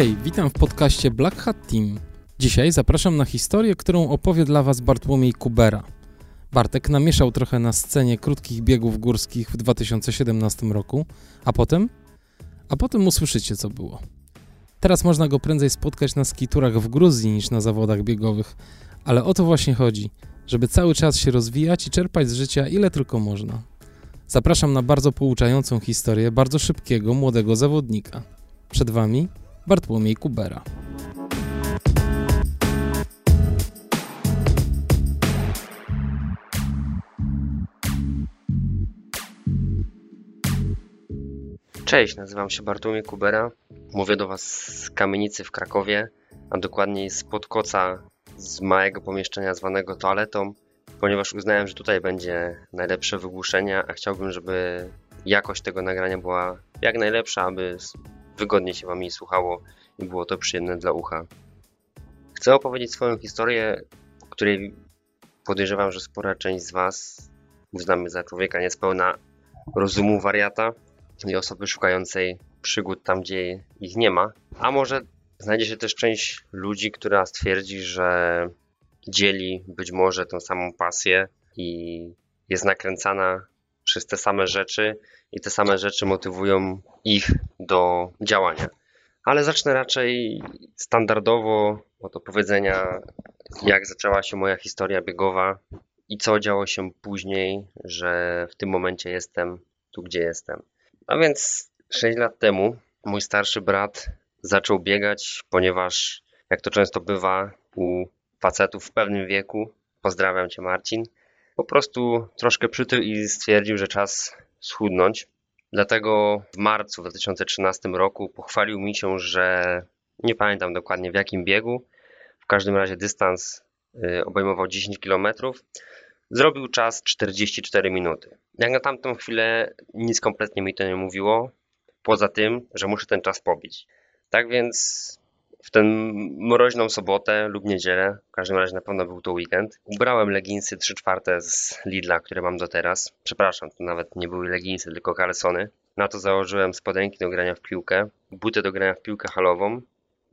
Hej, witam w podcaście Black Hat Team. Dzisiaj zapraszam na historię, którą opowie dla Was Bartłomiej Kubera. Bartek namieszał trochę na scenie krótkich biegów górskich w 2017 roku, a potem? A potem usłyszycie, co było. Teraz można go prędzej spotkać na skiturach w Gruzji niż na zawodach biegowych, ale o to właśnie chodzi, żeby cały czas się rozwijać i czerpać z życia ile tylko można. Zapraszam na bardzo pouczającą historię bardzo szybkiego, młodego zawodnika. Przed Wami Bartłomiej Kubera. Cześć, nazywam się Bartłomiej Kubera. Mówię do Was z kamienicy w Krakowie, a dokładniej z podkoca z małego pomieszczenia zwanego toaletą, ponieważ uznałem, że tutaj będzie najlepsze wygłuszenie, a chciałbym, żeby jakość tego nagrania była jak najlepsza, aby wygodnie się Wam słuchało i było to przyjemne dla ucha. Chcę opowiedzieć swoją historię, której podejrzewam, że spora część z Was uznamy za człowieka niespełna rozumu wariata i osoby szukającej przygód tam, gdzie ich nie ma. A może znajdzie się też część ludzi, która stwierdzi, że dzieli być może tą samą pasję i jest nakręcana przez te same rzeczy i te same rzeczy motywują ich do działania. Ale zacznę raczej standardowo od opowiedzenia, jak zaczęła się moja historia biegowa i co działo się później, że w tym momencie jestem tu, gdzie jestem. A więc 6 lat temu mój starszy brat zaczął biegać, ponieważ jak to często bywa u facetów w pewnym wieku, pozdrawiam cię Marcin, po prostu troszkę przytył i stwierdził, że czas schudnąć. Dlatego w marcu 2013 roku pochwalił mi się, że nie pamiętam dokładnie w jakim biegu, w każdym razie dystans y, obejmował 10 km, zrobił czas 44 minuty. Jak na tamtą chwilę nic kompletnie mi to nie mówiło, poza tym, że muszę ten czas pobić. Tak więc w tę mroźną sobotę lub niedzielę, w każdym razie na pewno był to weekend, ubrałem leginsy 3 czwarte z Lidla, które mam do teraz. Przepraszam, to nawet nie były leginsy, tylko kalesony. Na to założyłem spodenki do grania w piłkę, buty do grania w piłkę halową,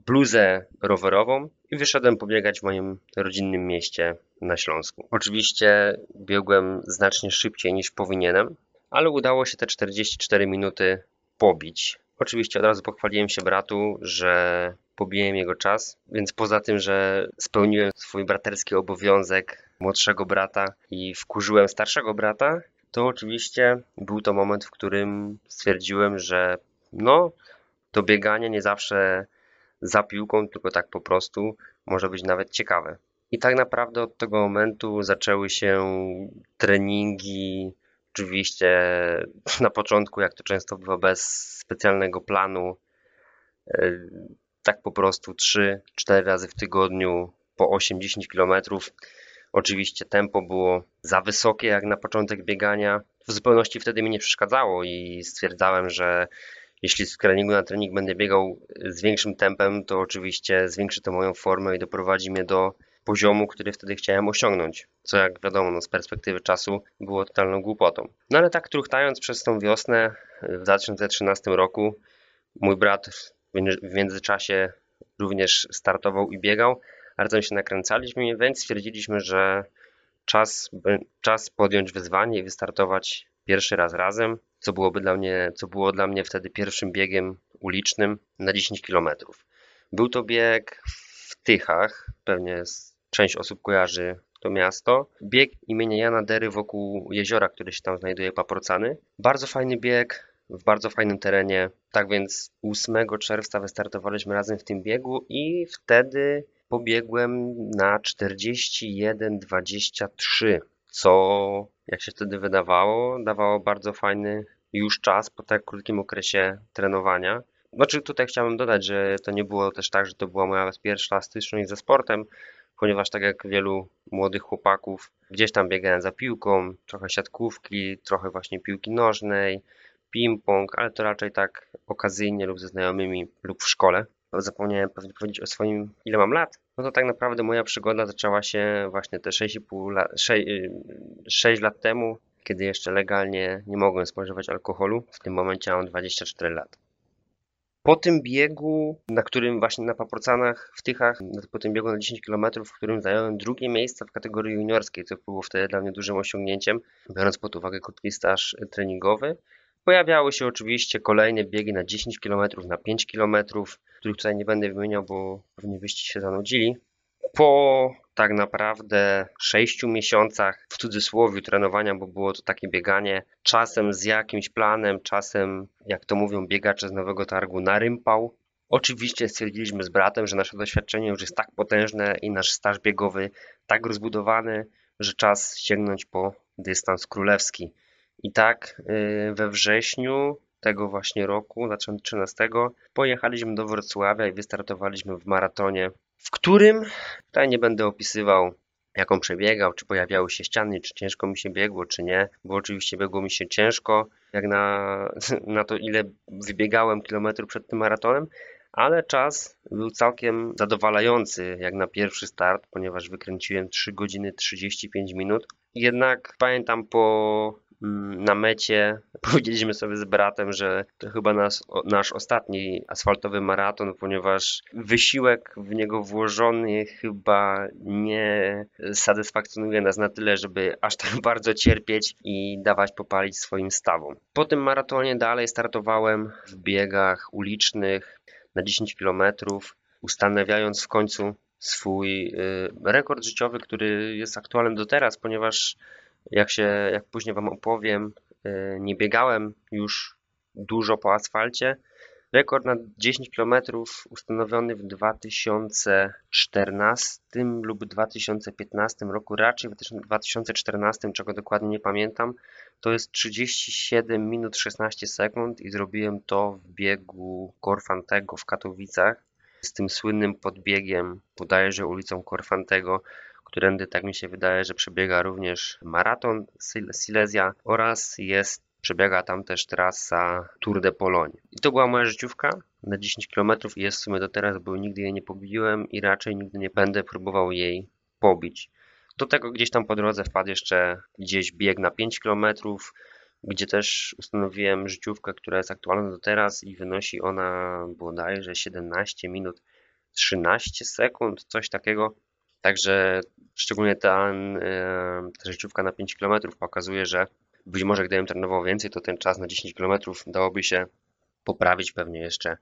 bluzę rowerową i wyszedłem pobiegać w moim rodzinnym mieście na Śląsku. Oczywiście biegłem znacznie szybciej niż powinienem, ale udało się te 44 minuty pobić. Oczywiście od razu pochwaliłem się bratu, że pobiłem jego czas, więc poza tym, że spełniłem swój braterski obowiązek młodszego brata i wkurzyłem starszego brata, to oczywiście był to moment, w którym stwierdziłem, że no, to bieganie nie zawsze za piłką, tylko tak po prostu może być nawet ciekawe. I tak naprawdę od tego momentu zaczęły się treningi. Oczywiście na początku, jak to często bywa, bez specjalnego planu, e, tak po prostu 3-4 razy w tygodniu po 8-10 km. Oczywiście tempo było za wysokie jak na początek biegania. W zupełności wtedy mi nie przeszkadzało i stwierdzałem, że jeśli z treningu na trening będę biegał z większym tempem, to oczywiście zwiększy to moją formę i doprowadzi mnie do poziomu, który wtedy chciałem osiągnąć. Co jak wiadomo, no z perspektywy czasu było totalną głupotą. No ale tak truchtając przez tą wiosnę w 2013 roku, mój brat w międzyczasie również startował i biegał, razem się nakręcaliśmy, więc stwierdziliśmy, że czas, czas podjąć wyzwanie i wystartować pierwszy raz razem, co byłoby dla mnie, co było dla mnie wtedy pierwszym biegiem ulicznym na 10 km. Był to bieg w Tychach, pewnie część osób kojarzy to miasto. Bieg imienia Jana Dery wokół jeziora, które się tam znajduje, Paprocany. Bardzo fajny bieg, w bardzo fajnym terenie. Tak więc 8 czerwca wystartowaliśmy razem w tym biegu i wtedy pobiegłem na 41,23, co jak się wtedy wydawało, dawało bardzo fajny już czas po tak krótkim okresie trenowania. Znaczy tutaj chciałbym dodać, że to nie było też tak, że to była moja pierwsza styczność ze sportem, ponieważ tak jak wielu młodych chłopaków, gdzieś tam biegałem za piłką, trochę siatkówki, trochę właśnie piłki nożnej, ping-pong, ale to raczej tak okazyjnie lub ze znajomymi lub w szkole. Zapomniałem powiedzieć o swoim, ile mam lat. No to tak naprawdę moja przygoda zaczęła się właśnie te 6,5 lat, 6, 6 lat temu, kiedy jeszcze legalnie nie mogłem spożywać alkoholu. W tym momencie mam 24 lat. Po tym biegu, na którym właśnie na Paprocanach, w Tychach, po tym biegu na 10 km, w którym zająłem drugie miejsce w kategorii juniorskiej, co było wtedy dla mnie dużym osiągnięciem, biorąc pod uwagę krótki staż treningowy, Pojawiały się oczywiście kolejne biegi na 10 km, na 5 km, których tutaj nie będę wymieniał, bo pewnie byście się zanudzili. Po tak naprawdę 6 miesiącach w cudzysłowie trenowania, bo było to takie bieganie, czasem z jakimś planem, czasem, jak to mówią biegacze z Nowego Targu, na rympał. Oczywiście stwierdziliśmy z bratem, że nasze doświadczenie już jest tak potężne i nasz staż biegowy tak rozbudowany, że czas sięgnąć po dystans królewski. I tak y, we wrześniu tego właśnie roku, 2013, pojechaliśmy do Wrocławia i wystartowaliśmy w maratonie, w którym, tutaj nie będę opisywał jaką przebiegał, czy pojawiały się ściany, czy ciężko mi się biegło, czy nie, bo oczywiście biegło mi się ciężko, jak na, na to ile wybiegałem kilometrów przed tym maratonem, ale czas był całkiem zadowalający jak na pierwszy start, ponieważ wykręciłem 3 godziny 35 minut. Jednak pamiętam po na mecie powiedzieliśmy sobie z bratem, że to chyba nas, nasz ostatni asfaltowy maraton, ponieważ wysiłek w niego włożony chyba nie satysfakcjonuje nas na tyle, żeby aż tak bardzo cierpieć i dawać popalić swoim stawom. Po tym maratonie dalej startowałem w biegach ulicznych na 10 km, ustanawiając w końcu swój y, rekord życiowy, który jest aktualny do teraz, ponieważ jak się, jak później Wam opowiem, y, nie biegałem już dużo po asfalcie. Rekord na 10 km ustanowiony w 2014 lub 2015 roku, raczej w 2014, czego dokładnie nie pamiętam, to jest 37 minut 16 sekund i zrobiłem to w biegu Korfantego w Katowicach z tym słynnym podbiegiem, bodajże ulicą Korfantego, którędy tak mi się wydaje, że przebiega również maraton Silesia oraz jest przebiega tam też trasa Tour de Pologne. I to była moja życiówka na 10 km i jest w sumie do teraz, bo nigdy jej nie pobiłem i raczej nigdy nie będę próbował jej pobić. Do tego gdzieś tam po drodze wpadł jeszcze gdzieś bieg na 5 km, gdzie też ustanowiłem życiówkę, która jest aktualna do teraz i wynosi ona bodajże 17 minut 13 sekund, coś takiego. Także szczególnie ta, ta życiówka na 5 km pokazuje, że być może gdybym trenował więcej, to ten czas na 10 km dałoby się poprawić pewnie jeszcze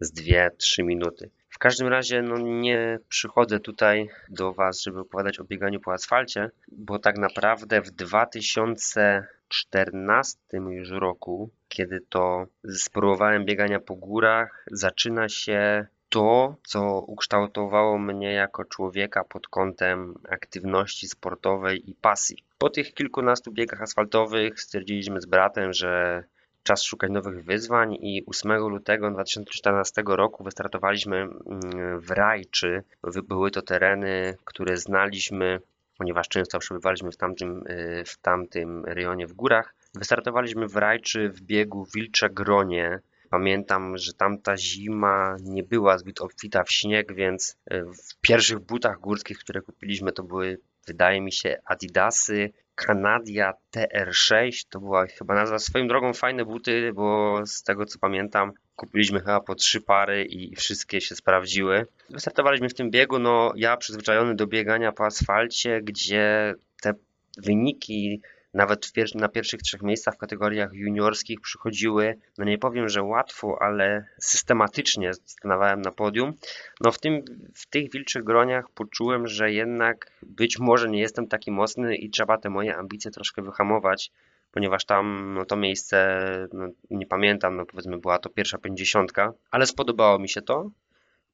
z 2-3 minuty. W każdym razie no, nie przychodzę tutaj do Was, żeby opowiadać o bieganiu po asfalcie, bo tak naprawdę w 2014 już roku, kiedy to spróbowałem biegania po górach, zaczyna się to, co ukształtowało mnie jako człowieka pod kątem aktywności sportowej i pasji. Po tych kilkunastu biegach asfaltowych stwierdziliśmy z bratem, że czas szukać nowych wyzwań i 8 lutego 2014 roku wystartowaliśmy mm, w Rajczy. Były to tereny, które znaliśmy, ponieważ często przebywaliśmy w tamtym, y, w tamtym rejonie w górach. Wystartowaliśmy w Rajczy w biegu Wilcze Gronie, Pamiętam, że tamta zima nie była zbyt obfita w śnieg, więc e, w pierwszych butach górskich, które kupiliśmy, to były, wydaje mi się, Adidasy Canadia TR6. To była chyba nazwa swoją drogą fajne buty, bo z tego co pamiętam, kupiliśmy chyba po trzy pary i wszystkie się sprawdziły. Wystartowaliśmy w tym biegu, no ja przyzwyczajony do biegania po asfalcie, gdzie te wyniki nawet pier na pierwszych trzech miejscach w kategoriach juniorskich przychodziły, no nie powiem, że łatwo, ale systematycznie stanowałem na podium. No w, tym, w tych wilczych groniach poczułem, że jednak być może nie jestem taki mocny i trzeba te moje ambicje troszkę wyhamować, ponieważ tam no, to miejsce, no, nie pamiętam, no powiedzmy była to pierwsza pięćdziesiątka, ale spodobało mi się to.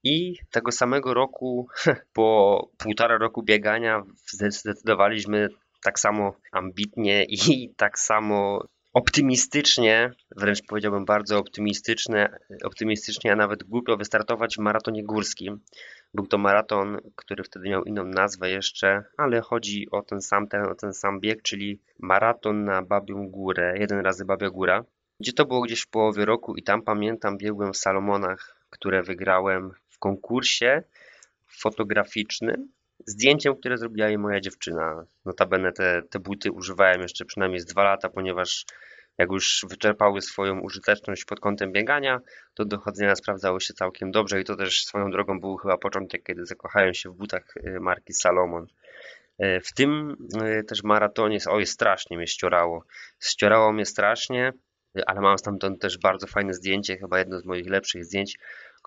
I tego samego roku, po półtora roku biegania, zdecydowaliśmy tak samo ambitnie i tak samo optymistycznie, wręcz powiedziałbym bardzo optymistycznie, optymistycznie, a nawet głupio wystartować w maratonie górskim. Był to maraton, który wtedy miał inną nazwę jeszcze, ale chodzi o ten sam, ten, o ten sam bieg, czyli maraton na Babią Górę, jeden razy Babia Góra, gdzie to było gdzieś w połowie roku i tam pamiętam biegłem w Salomonach, które wygrałem w konkursie fotograficznym zdjęciem, które zrobiła jej moja dziewczyna. Notabene te, te buty używałem jeszcze przynajmniej z dwa lata, ponieważ jak już wyczerpały swoją użyteczność pod kątem biegania, to dochodzenia sprawdzały się całkiem dobrze i to też swoją drogą był chyba początek, kiedy zakochałem się w butach y, marki Salomon. Y, w tym y, też maratonie, oj strasznie mnie ściorało. Ściorało mnie strasznie, ale mam stamtąd też bardzo fajne zdjęcie, chyba jedno z moich lepszych zdjęć,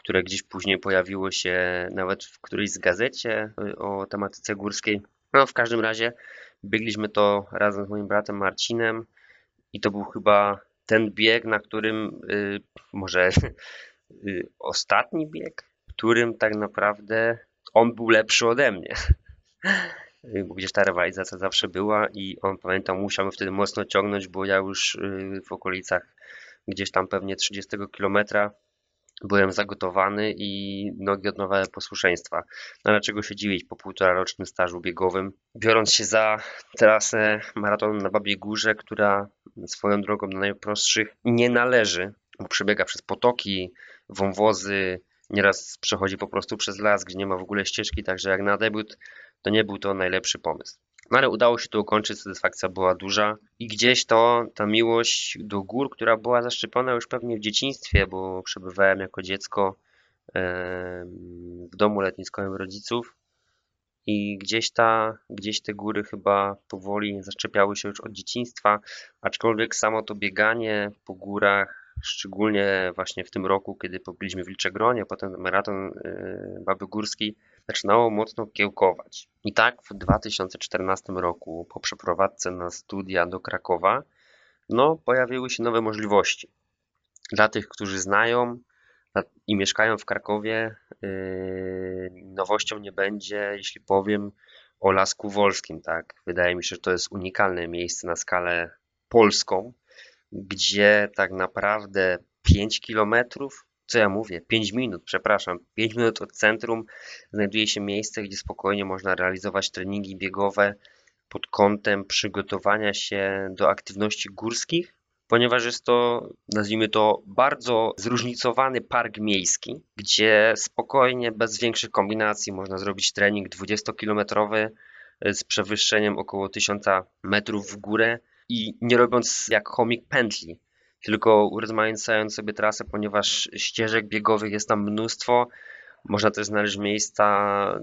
które gdzieś później pojawiło się nawet w którejś z gazecie o tematyce górskiej. No w każdym razie biegliśmy to razem z moim bratem Marcinem i to był chyba ten bieg, na którym y, może y, ostatni bieg, którym tak naprawdę on był lepszy ode mnie. Bo gdzieś ta rywalizacja zawsze była i on pamiętam musiał wtedy mocno ciągnąć, bo ja już y, w okolicach gdzieś tam pewnie 30 kilometra byłem zagotowany i nogi odnowiły posłuszeństwa. No ale czego się dziwić po półtora rocznym stażu biegowym. Biorąc się za trasę maratonu na Babiej Górze, która swoją drogą na najprostszych nie należy, bo przebiega przez potoki, wąwozy, nieraz przechodzi po prostu przez las, gdzie nie ma w ogóle ścieżki, także jak na debiut to nie był to najlepszy pomysł. No ale udało się to ukończyć, satysfakcja była duża i gdzieś to, ta miłość do gór, która była zaszczepiona już pewnie w dzieciństwie, bo przebywałem jako dziecko w domu letniskowym rodziców i gdzieś ta, gdzieś te góry chyba powoli zaszczepiały się już od dzieciństwa, aczkolwiek samo to bieganie po górach, szczególnie właśnie w tym roku, kiedy pobiliśmy Wilczegronie, potem maraton e, Baby Górski, zaczynało mocno kiełkować. I tak w 2014 roku po przeprowadzce na studia do Krakowa no, pojawiły się nowe możliwości. Dla tych, którzy znają i mieszkają w Krakowie, yy, nowością nie będzie, jeśli powiem o Lasku Wolskim. Tak? Wydaje mi się, że to jest unikalne miejsce na skalę polską, gdzie tak naprawdę 5 kilometrów co ja mówię, 5 minut, przepraszam, 5 minut od centrum znajduje się miejsce, gdzie spokojnie można realizować treningi biegowe pod kątem przygotowania się do aktywności górskich, ponieważ jest to, nazwijmy to, bardzo zróżnicowany park miejski, gdzie spokojnie, bez większych kombinacji można zrobić trening 20-kilometrowy z przewyższeniem około 1000 metrów w górę i nie robiąc jak chomik pętli, tylko urozmaicając sobie trasę, ponieważ ścieżek biegowych jest tam mnóstwo. Można też znaleźć miejsca,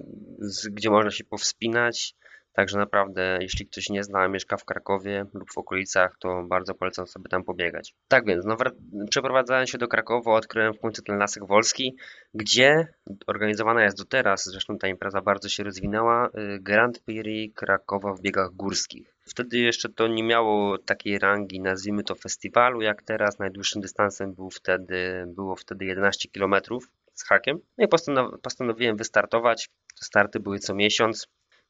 gdzie można się powspinać. Także naprawdę, jeśli ktoś nie zna, mieszka w Krakowie lub w okolicach, to bardzo polecam sobie tam pobiegać. Tak więc, no, przeprowadzając się do Krakowa, odkryłem w końcu ten Lasek Wolski, gdzie organizowana jest do teraz, zresztą ta impreza bardzo się rozwinęła, y, Grand Prix Krakowa w biegach górskich. Wtedy jeszcze to nie miało takiej rangi, nazwijmy to festiwalu, jak teraz. Najdłuższym dystansem był wtedy, było wtedy 11 km z hakiem. No i postanowiłem wystartować. Starty były co miesiąc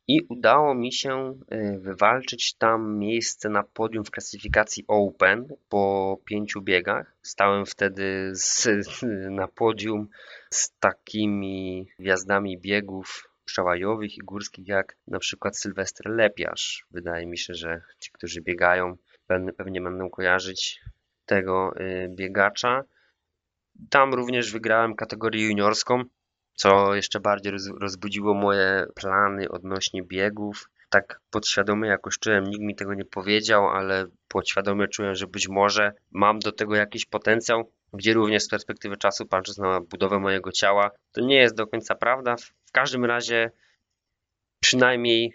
i udało mi się y, wywalczyć tam miejsce na podium w klasyfikacji Open po pięciu biegach. Stałem wtedy z, na podium z takimi gwiazdami biegów przełajowych i górskich jak na przykład Sylwester Lepiarz. Wydaje mi się, że ci, którzy biegają pewnie będą kojarzyć tego y, biegacza. Tam również wygrałem kategorię juniorską co jeszcze bardziej rozbudziło moje plany odnośnie biegów. Tak podświadomie jakoś czułem, nikt mi tego nie powiedział, ale podświadomie czułem, że być może mam do tego jakiś potencjał, gdzie również z perspektywy czasu, patrząc na budowę mojego ciała, to nie jest do końca prawda. W każdym razie, przynajmniej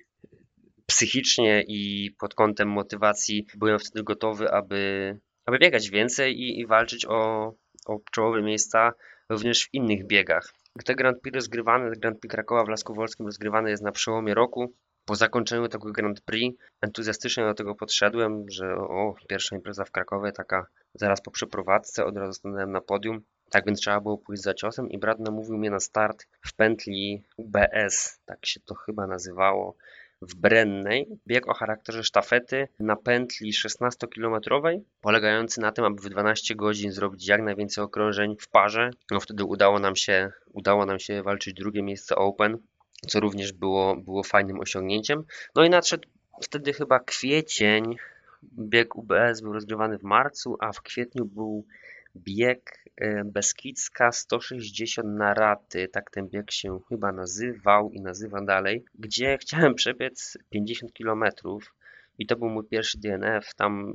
psychicznie i pod kątem motywacji, byłem wtedy gotowy, aby, aby biegać więcej i, i walczyć o, o czołowe miejsca również w innych biegach. Te Grand Prix rozgrywane, Grand Prix Krakowa w Lasku Wolskim rozgrywane jest na przełomie roku. Po zakończeniu tego Grand Prix entuzjastycznie do tego podszedłem, że o, pierwsza impreza w Krakowie, taka zaraz po przeprowadzce, od razu stanąłem na podium. Tak więc trzeba było pójść za ciosem i brat namówił mnie na start w pętli BS, tak się to chyba nazywało w Brennej bieg o charakterze sztafety na pętli 16-kilometrowej, polegający na tym, aby w 12 godzin zrobić jak najwięcej okrążeń w parze. No wtedy udało nam się, udało nam się walczyć drugie miejsce Open, co również było, było fajnym osiągnięciem. No i nadszedł wtedy chyba kwiecień. Bieg UBS był rozgrywany w marcu, a w kwietniu był bieg e, Beskidzka 160 na raty, tak ten bieg się chyba nazywał i nazywa dalej, gdzie chciałem przebiec 50 km i to był mój pierwszy DNF. Tam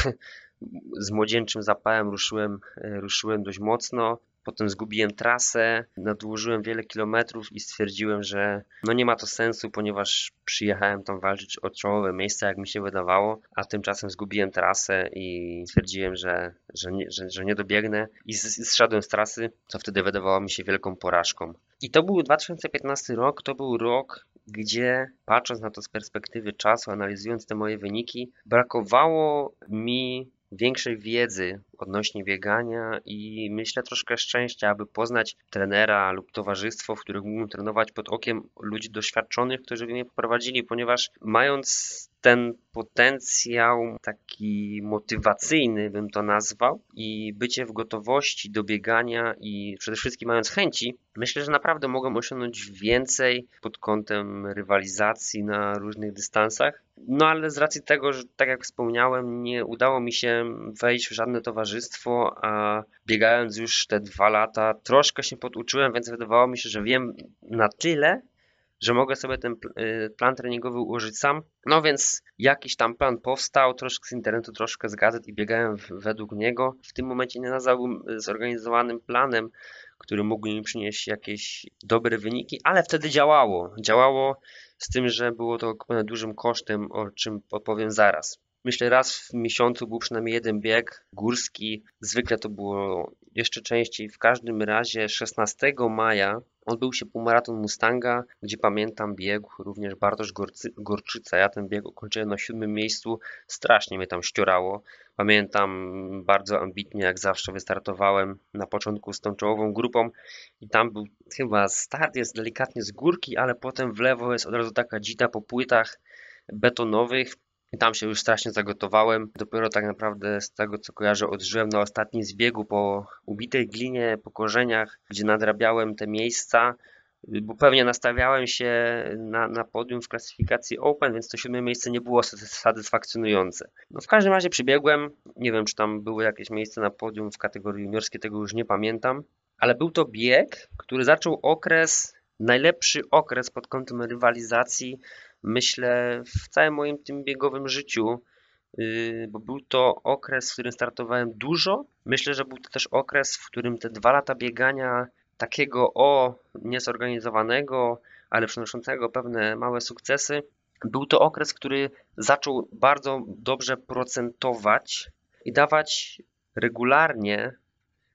z młodzieńczym zapałem ruszyłem, ruszyłem dość mocno. Potem zgubiłem trasę, nadłożyłem wiele kilometrów i stwierdziłem, że no nie ma to sensu, ponieważ przyjechałem tam walczyć o czołowe miejsca, jak mi się wydawało, a tymczasem zgubiłem trasę i stwierdziłem, że, że, nie, że, że nie dobiegnę i zszedłem z trasy, co wtedy wydawało mi się wielką porażką. I to był 2015 rok, to był rok, gdzie patrząc na to z perspektywy czasu, analizując te moje wyniki, brakowało mi większej wiedzy odnośnie biegania i myślę troszkę szczęścia, aby poznać trenera lub towarzystwo, w których mógłbym trenować pod okiem ludzi doświadczonych, którzy mnie poprowadzili, ponieważ mając ten potencjał taki motywacyjny, bym to nazwał, i bycie w gotowości do biegania i przede wszystkim mając chęci, myślę, że naprawdę mogą osiągnąć więcej pod kątem rywalizacji na różnych dystansach. No ale z racji tego, że tak jak wspomniałem, nie udało mi się wejść w żadne towarzystwo, a biegając już te dwa lata, troszkę się poduczyłem, więc wydawało mi się, że wiem na tyle, że mogę sobie ten y, plan treningowy ułożyć sam. No więc jakiś tam plan powstał, troszkę z internetu, troszkę z gazet i biegałem według niego. W tym momencie nie nazwałbym y, zorganizowanym planem, który mógł mi przynieść jakieś dobre wyniki, ale wtedy działało. Działało z tym, że było to dużym kosztem, o czym opowiem zaraz. Myślę, raz w miesiącu był przynajmniej jeden bieg górski. Zwykle to było jeszcze częściej. W każdym razie 16 maja odbył się półmaraton Mustanga, gdzie pamiętam biegł również Bartosz Gorczyca. Ja ten bieg ukończyłem na siódmym miejscu. Strasznie mnie tam ściorało. Pamiętam bardzo ambitnie, jak zawsze wystartowałem na początku z tą czołową grupą i tam był chyba start jest delikatnie z górki, ale potem w lewo jest od razu taka dzita po płytach betonowych. I tam się już strasznie zagotowałem. Dopiero tak naprawdę z tego co kojarzę odżyłem na ostatnim zbiegu po ubitej glinie, po korzeniach, gdzie nadrabiałem te miejsca, bo pewnie nastawiałem się na, na podium w klasyfikacji Open, więc to siódme miejsce nie było satysfakcjonujące. No w każdym razie przybiegłem, nie wiem czy tam były jakieś miejsce na podium w kategorii juniorskiej, tego już nie pamiętam, ale był to bieg, który zaczął okres, najlepszy okres pod kątem rywalizacji myślę, w całym moim tym biegowym życiu, yy, bo był to okres, w którym startowałem dużo. Myślę, że był to też okres, w którym te dwa lata biegania takiego o niezorganizowanego, ale przynoszącego pewne małe sukcesy, był to okres, który zaczął bardzo dobrze procentować i dawać regularnie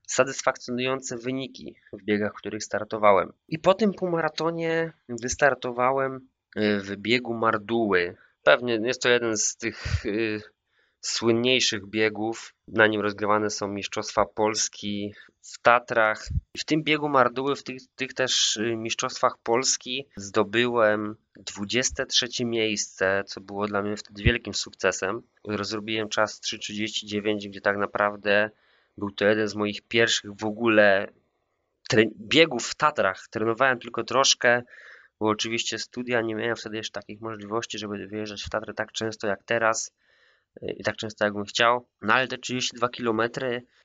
satysfakcjonujące wyniki w biegach, w których startowałem. I po tym półmaratonie wystartowałem w biegu Marduły. Pewnie jest to jeden z tych y, słynniejszych biegów. Na nim rozgrywane są Mistrzostwa Polski w Tatrach. W tym biegu Marduły, w tych, tych też y, Mistrzostwach Polski zdobyłem 23 miejsce, co było dla mnie wtedy wielkim sukcesem. Rozrobiłem czas 3.39, gdzie tak naprawdę był to jeden z moich pierwszych w ogóle biegów w Tatrach. Trenowałem tylko troszkę, bo oczywiście studia nie miałem wtedy jeszcze takich możliwości, żeby wyjeżdżać w Tatry tak często jak teraz y, i tak często jakbym chciał. No ale te 32 km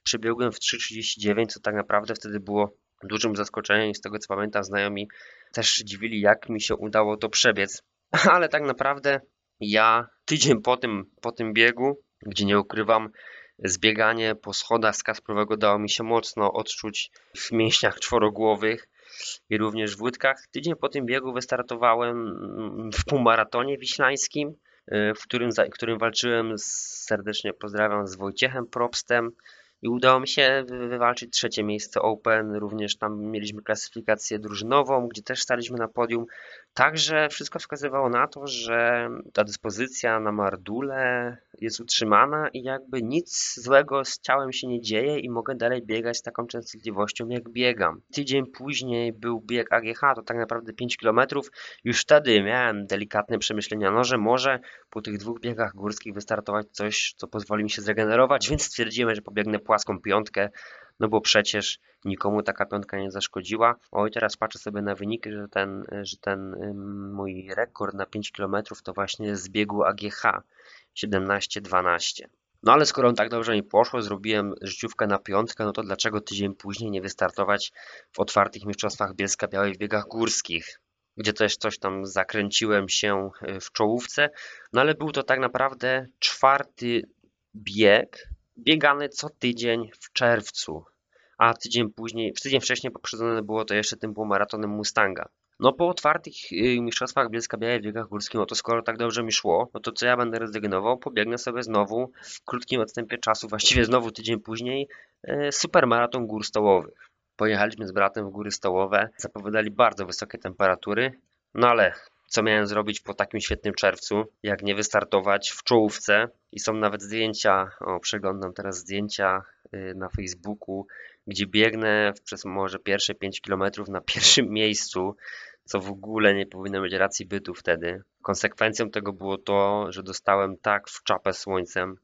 przebiegłem w 3.39, co tak naprawdę wtedy było dużym zaskoczeniem i z tego co pamiętam znajomi też dziwili jak mi się udało to przebiec. Ale tak naprawdę ja tydzień po tym, po tym biegu, gdzie nie ukrywam, zbieganie po schodach z Kasprowego dało mi się mocno odczuć w mięśniach czworogłowych i również w łydkach. Tydzień po tym biegu wystartowałem w półmaratonie wiślańskim, w którym, w którym walczyłem serdecznie pozdrawiam z Wojciechem Probstem i udało mi się wywalczyć trzecie miejsce Open. Również tam mieliśmy klasyfikację drużynową, gdzie też staliśmy na podium. Także wszystko wskazywało na to, że ta dyspozycja na Mardule jest utrzymana i jakby nic złego z ciałem się nie dzieje i mogę dalej biegać z taką częstotliwością jak biegam. Tydzień później był bieg AGH, to tak naprawdę 5 km. Już wtedy miałem delikatne przemyślenia, no że może po tych dwóch biegach górskich wystartować coś, co pozwoli mi się zregenerować, więc stwierdziłem, że pobiegnę płaską piątkę, no bo przecież nikomu taka piątka nie zaszkodziła. Oj, teraz patrzę sobie na wyniki, że ten, że ten mój rekord na 5 km to właśnie z biegu AGH 17-12. No ale skoro on tak dobrze mi poszło, zrobiłem życiówkę na piątkę, no to dlaczego tydzień później nie wystartować w otwartych mistrzostwach Bielska Białej w biegach górskich? Gdzie też coś tam zakręciłem się e, w czołówce, no ale był to tak naprawdę czwarty bieg biegany co tydzień w czerwcu, a tydzień później, tydzień wcześniej poprzedzone było to jeszcze tym półmaratonem Mustanga. No po otwartych y, mistrzostwach Bielska Białej w biegach górskich, no to skoro tak dobrze mi szło, no to co ja będę rezygnował? Pobiegnę sobie znowu w krótkim odstępie czasu, właściwie znowu tydzień później, y, supermaraton gór stołowych. Pojechaliśmy z bratem w góry stołowe, zapowiadali bardzo wysokie temperatury, no ale co miałem zrobić po takim świetnym czerwcu, jak nie wystartować w czołówce i są nawet zdjęcia, o przeglądam teraz zdjęcia y, na Facebooku, gdzie biegnę przez może pierwsze 5 km na pierwszym miejscu, co w ogóle nie powinno mieć racji bytu wtedy. Konsekwencją tego było to, że dostałem tak w czapę słońcem.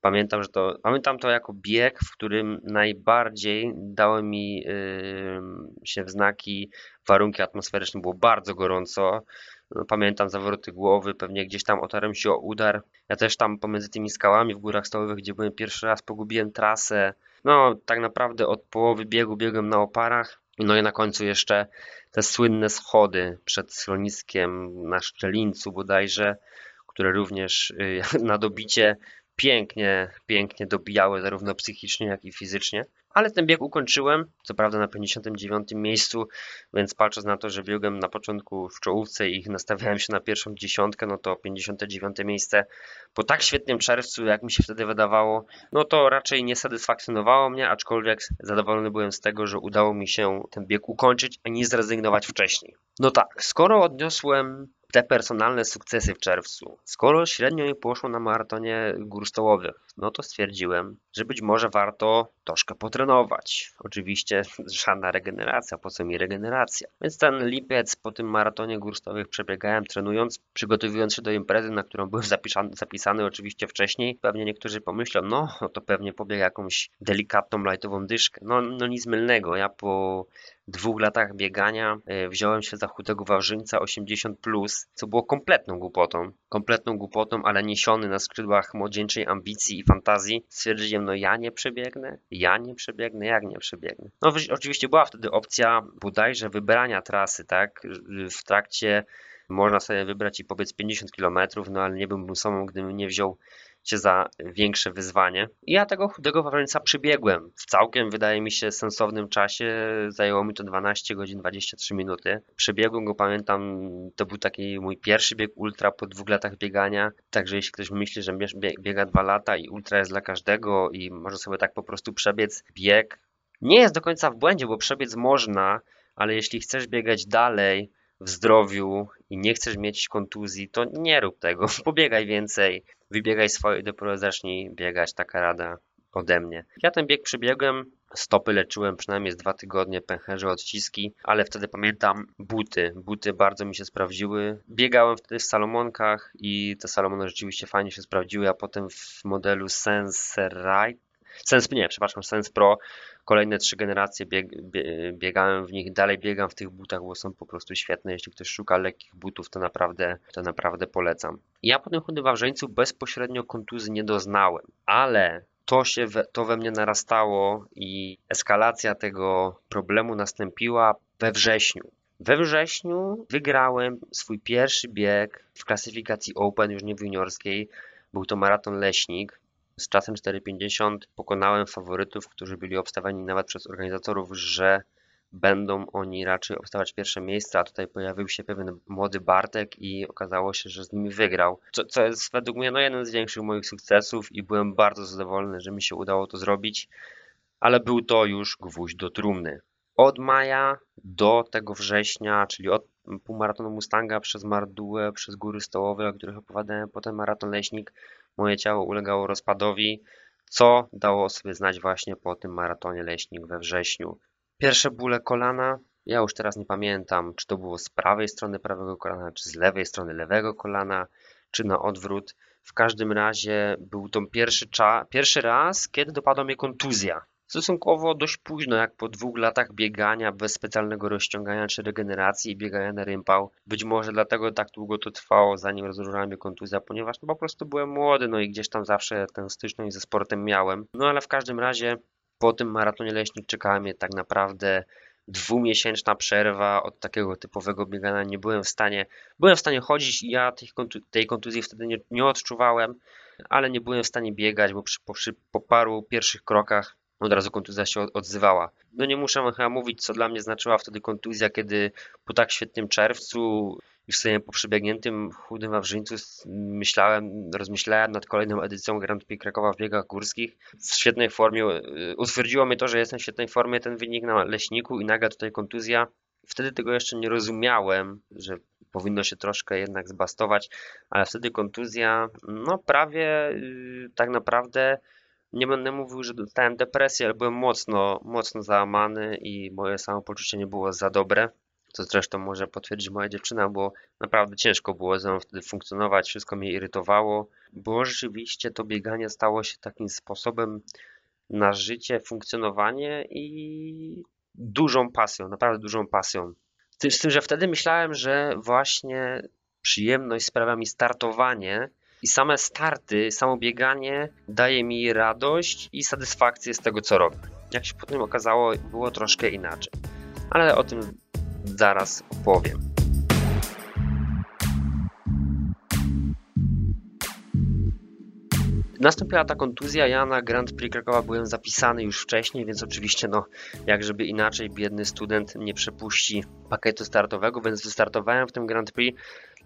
Pamiętam, że to, pamiętam to jako bieg, w którym najbardziej dały mi yy, się w znaki warunki atmosferyczne. Było bardzo gorąco. No, pamiętam zawroty głowy, pewnie gdzieś tam otarłem się o udar. Ja też tam pomiędzy tymi skałami w górach stołowych, gdzie byłem pierwszy raz, pogubiłem trasę. No, tak naprawdę od połowy biegu biegłem na oparach. No i na końcu jeszcze te słynne schody przed schroniskiem na Szczelińcu bodajże, które również y, na dobicie pięknie, pięknie dobijały zarówno psychicznie, jak i fizycznie. Ale ten bieg ukończyłem, co prawda na 59 miejscu, więc patrząc na to, że biegłem na początku w czołówce i nastawiałem się na pierwszą dziesiątkę, no to 59 miejsce po tak świetnym czerwcu, jak mi się wtedy wydawało, no to raczej nie satysfakcjonowało mnie, aczkolwiek zadowolony byłem z tego, że udało mi się ten bieg ukończyć, a nie zrezygnować wcześniej. No tak, skoro odniosłem te personalne sukcesy w czerwcu. Skoro średnio mi poszło na maratonie gór stołowych, no to stwierdziłem, że być może warto troszkę potrenować. Oczywiście żadna regeneracja, po co mi regeneracja? Więc ten lipiec po tym maratonie gór stołowych przebiegałem trenując, przygotowując się do imprezy, na którą byłem zapisany, zapisany oczywiście wcześniej. Pewnie niektórzy pomyślą, no, to pewnie pobiegł jakąś delikatną, lightową dyszkę. No, no nic mylnego. Ja po dwóch latach biegania e, wziąłem się za chudego wawrzyńca 80, co było kompletną głupotą. Kompletną głupotą, ale niesiony na skrzydłach młodzieńczej ambicji i fantazji, stwierdziłem, no ja nie przebiegnę, ja nie przebiegnę, jak nie przebiegnę. No oczywiście była wtedy opcja bodajże wybrania trasy, tak, w trakcie można sobie wybrać i powiedz 50 km, no ale nie byłbym sobą, gdybym nie wziął cię za większe wyzwanie. I ja tego chudego wawrzyńca przybiegłem w całkiem, wydaje mi się, sensownym czasie. Zajęło mi to 12 godzin 23 minuty. Przebiegłem go, pamiętam, to był taki mój pierwszy bieg ultra po dwóch latach biegania. Także jeśli ktoś myśli, że biega dwa lata i ultra jest dla każdego i może sobie tak po prostu przebiec bieg, nie jest do końca w błędzie, bo przebiec można, ale jeśli chcesz biegać dalej, w zdrowiu i nie chcesz mieć kontuzji, to nie rób tego. Pobiegaj więcej, wybiegaj swoje dopiero zacznij biegać. Taka rada ode mnie. Ja ten bieg przebiegłem, stopy leczyłem przynajmniej z dwa tygodnie, pęcherze, odciski, ale wtedy pamiętam buty. Buty bardzo mi się sprawdziły. Biegałem wtedy w Salomonkach i te Salomony rzeczywiście fajnie się sprawdziły, a potem w modelu Sense Ride Sens, nie, przepraszam, Sens Pro. Kolejne trzy generacje bieg, biegałem w nich, dalej biegam w tych butach, bo są po prostu świetne. Jeśli ktoś szuka lekkich butów, to naprawdę, to naprawdę polecam. Ja po tym chudym wawrzeńcu bezpośrednio kontuzji nie doznałem, ale to się we, to we mnie narastało i eskalacja tego problemu nastąpiła we wrześniu. We wrześniu wygrałem swój pierwszy bieg w klasyfikacji Open, już nie w juniorskiej. Był to maraton Leśnik z czasem 4,50 pokonałem faworytów, którzy byli obstawiani nawet przez organizatorów, że będą oni raczej obstawać pierwsze miejsce, a tutaj pojawił się pewien młody Bartek i okazało się, że z nimi wygrał. Co, co jest według mnie no, jeden z większych moich sukcesów i byłem bardzo zadowolony, że mi się udało to zrobić, ale był to już gwóźdź do trumny. Od maja do tego września, czyli od półmaratonu Mustanga przez Mardułę, przez góry stołowe, o których opowiadałem, potem maraton Leśnik, moje ciało ulegało rozpadowi, co dało sobie znać właśnie po tym maratonie Leśnik we wrześniu. Pierwsze bóle kolana, ja już teraz nie pamiętam, czy to było z prawej strony prawego kolana, czy z lewej strony lewego kolana, czy na odwrót. W każdym razie był to pierwszy, pierwszy raz, kiedy dopadła mnie kontuzja stosunkowo dość późno, jak po dwóch latach biegania bez specjalnego rozciągania czy regeneracji i biegania na rympał. Być może dlatego tak długo to trwało, zanim rozróżniła mnie kontuzja, ponieważ no, po prostu byłem młody, no i gdzieś tam zawsze tę styczność ze sportem miałem. No ale w każdym razie po tym maratonie leśnik czekała mnie tak naprawdę dwumiesięczna przerwa od takiego typowego biegania. Nie byłem w stanie, byłem w stanie chodzić i ja tej, kontuzji wtedy nie, nie odczuwałem ale nie byłem w stanie biegać, bo przy, po, po paru pierwszych krokach od razu kontuzja się odzywała. No nie muszę chyba mówić, co dla mnie znaczyła wtedy kontuzja, kiedy po tak świetnym czerwcu już sobie po przebiegniętym chudym Wawrzyńcu myślałem, rozmyślałem nad kolejną edycją Grand Prix Krakowa w biegach górskich. W świetnej formie, y, utwierdziło mnie to, że jestem w świetnej formie, ten wynik na Leśniku i nagle tutaj kontuzja. Wtedy tego jeszcze nie rozumiałem, że powinno się troszkę jednak zbastować, ale wtedy kontuzja, no prawie yy, tak naprawdę nie będę mówił, że dostałem depresję, ale byłem mocno, mocno załamany i moje samopoczucie nie było za dobre. Co zresztą może potwierdzić moja dziewczyna, bo naprawdę ciężko było ze mną wtedy funkcjonować, wszystko mnie irytowało, bo rzeczywiście to bieganie stało się takim sposobem na życie, funkcjonowanie i dużą pasją, naprawdę dużą pasją. Z tym, że wtedy myślałem, że właśnie przyjemność sprawia mi startowanie i same starty, samo bieganie daje mi radość i satysfakcję z tego, co robię. Jak się potem okazało, było troszkę inaczej. Ale o tym zaraz opowiem. Nastąpiła ta kontuzja, ja na Grand Prix Krakowa byłem zapisany już wcześniej, więc oczywiście no, jak żeby inaczej, biedny student nie przepuści pakietu startowego, więc wystartowałem w tym Grand Prix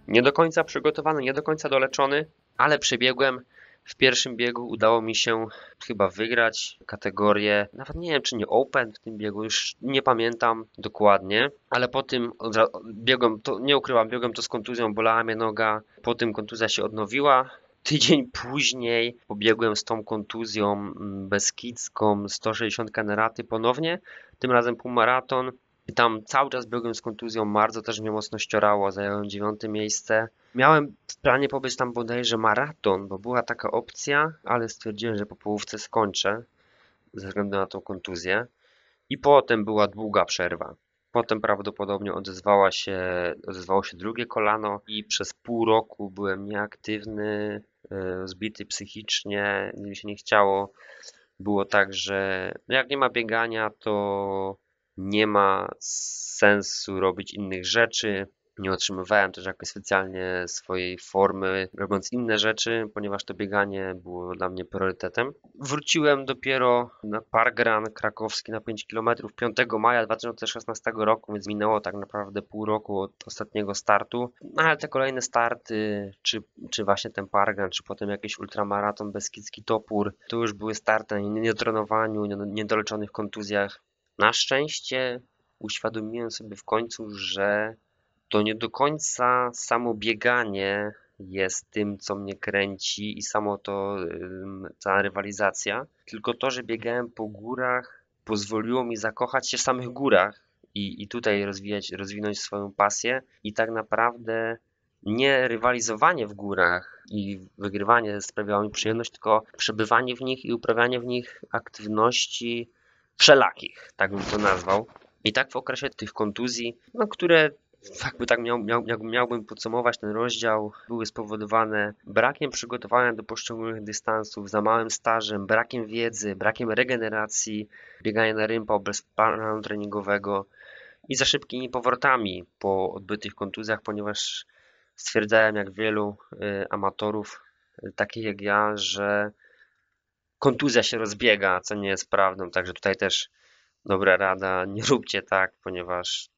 nie do końca przygotowany, nie do końca doleczony, ale przebiegłem w pierwszym biegu udało mi się chyba wygrać kategorię, nawet nie wiem czy nie Open w tym biegu, już nie pamiętam dokładnie, ale po tym biegłem, to nie ukrywam, biegłem to z kontuzją, bolała mnie noga, po tym kontuzja się odnowiła, Tydzień później pobiegłem z tą kontuzją mm, beskidzką 160 kaneraty ponownie, tym razem półmaraton. Tam cały czas biegłem z kontuzją, bardzo też mnie mocno ściorało, zająłem dziewiąte miejsce. Miałem w planie pobyć tam bodajże maraton, bo była taka opcja, ale stwierdziłem, że po połówce skończę ze względu na tą kontuzję. I potem była długa przerwa. Potem prawdopodobnie odezwała się, odezwało się drugie kolano i przez pół roku byłem nieaktywny, e, zbity psychicznie, mi się nie chciało. Było tak, że jak nie ma biegania, to nie ma sensu robić innych rzeczy. Nie otrzymywałem też jakoś specjalnie swojej formy, robiąc inne rzeczy, ponieważ to bieganie było dla mnie priorytetem. Wróciłem dopiero na Parkran krakowski na 5 km 5 maja 2016 roku, więc minęło tak naprawdę pół roku od ostatniego startu. No ale te kolejne starty, czy, czy właśnie ten Parkran, czy potem jakiś ultramaraton Beskidzki Topór, to już były starty na niedotrenowaniu, niedoleczonych kontuzjach. Na szczęście uświadomiłem sobie w końcu, że to nie do końca samo bieganie jest tym, co mnie kręci i samo to, ta rywalizacja, tylko to, że biegałem po górach pozwoliło mi zakochać się w samych górach i, i tutaj rozwijać, rozwinąć swoją pasję i tak naprawdę nie rywalizowanie w górach i wygrywanie sprawiało mi przyjemność, tylko przebywanie w nich i uprawianie w nich aktywności wszelakich, tak bym to nazwał. I tak w okresie tych kontuzji, no, które jakby tak miał, miał, miałbym podsumować ten rozdział, były spowodowane brakiem przygotowania do poszczególnych dystansów, za małym stażem, brakiem wiedzy, brakiem regeneracji, biegania na rympa bez planu treningowego i za szybkimi powrotami po odbytych kontuzjach, ponieważ stwierdzałem jak wielu y, amatorów, y, takich jak ja, że kontuzja się rozbiega, co nie jest prawdą, także tutaj też dobra rada, nie róbcie tak, ponieważ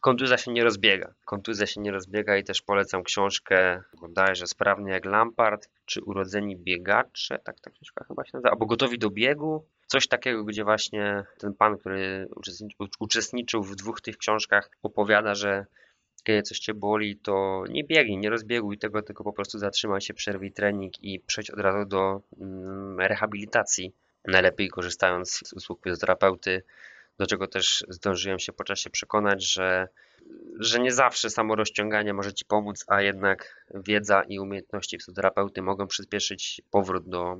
kontuzja się nie rozbiega. Kontuzja się nie rozbiega i też polecam książkę bodajże Sprawny jak Lampard, czy Urodzeni biegacze, tak ta książka chyba się nazywa, albo Gotowi do biegu. Coś takiego, gdzie właśnie ten pan, który uczestniczył w dwóch tych książkach, opowiada, że kiedy coś cię boli, to nie biegnij, nie rozbieguj tego, tylko po prostu zatrzymaj się, przerwij trening i przejdź od razu do mm, rehabilitacji. Najlepiej korzystając z usług fizjoterapeuty, do czego też zdążyłem się po czasie przekonać, że że nie zawsze samo rozciąganie może Ci pomóc, a jednak wiedza i umiejętności fizjoterapeuty mogą przyspieszyć powrót do,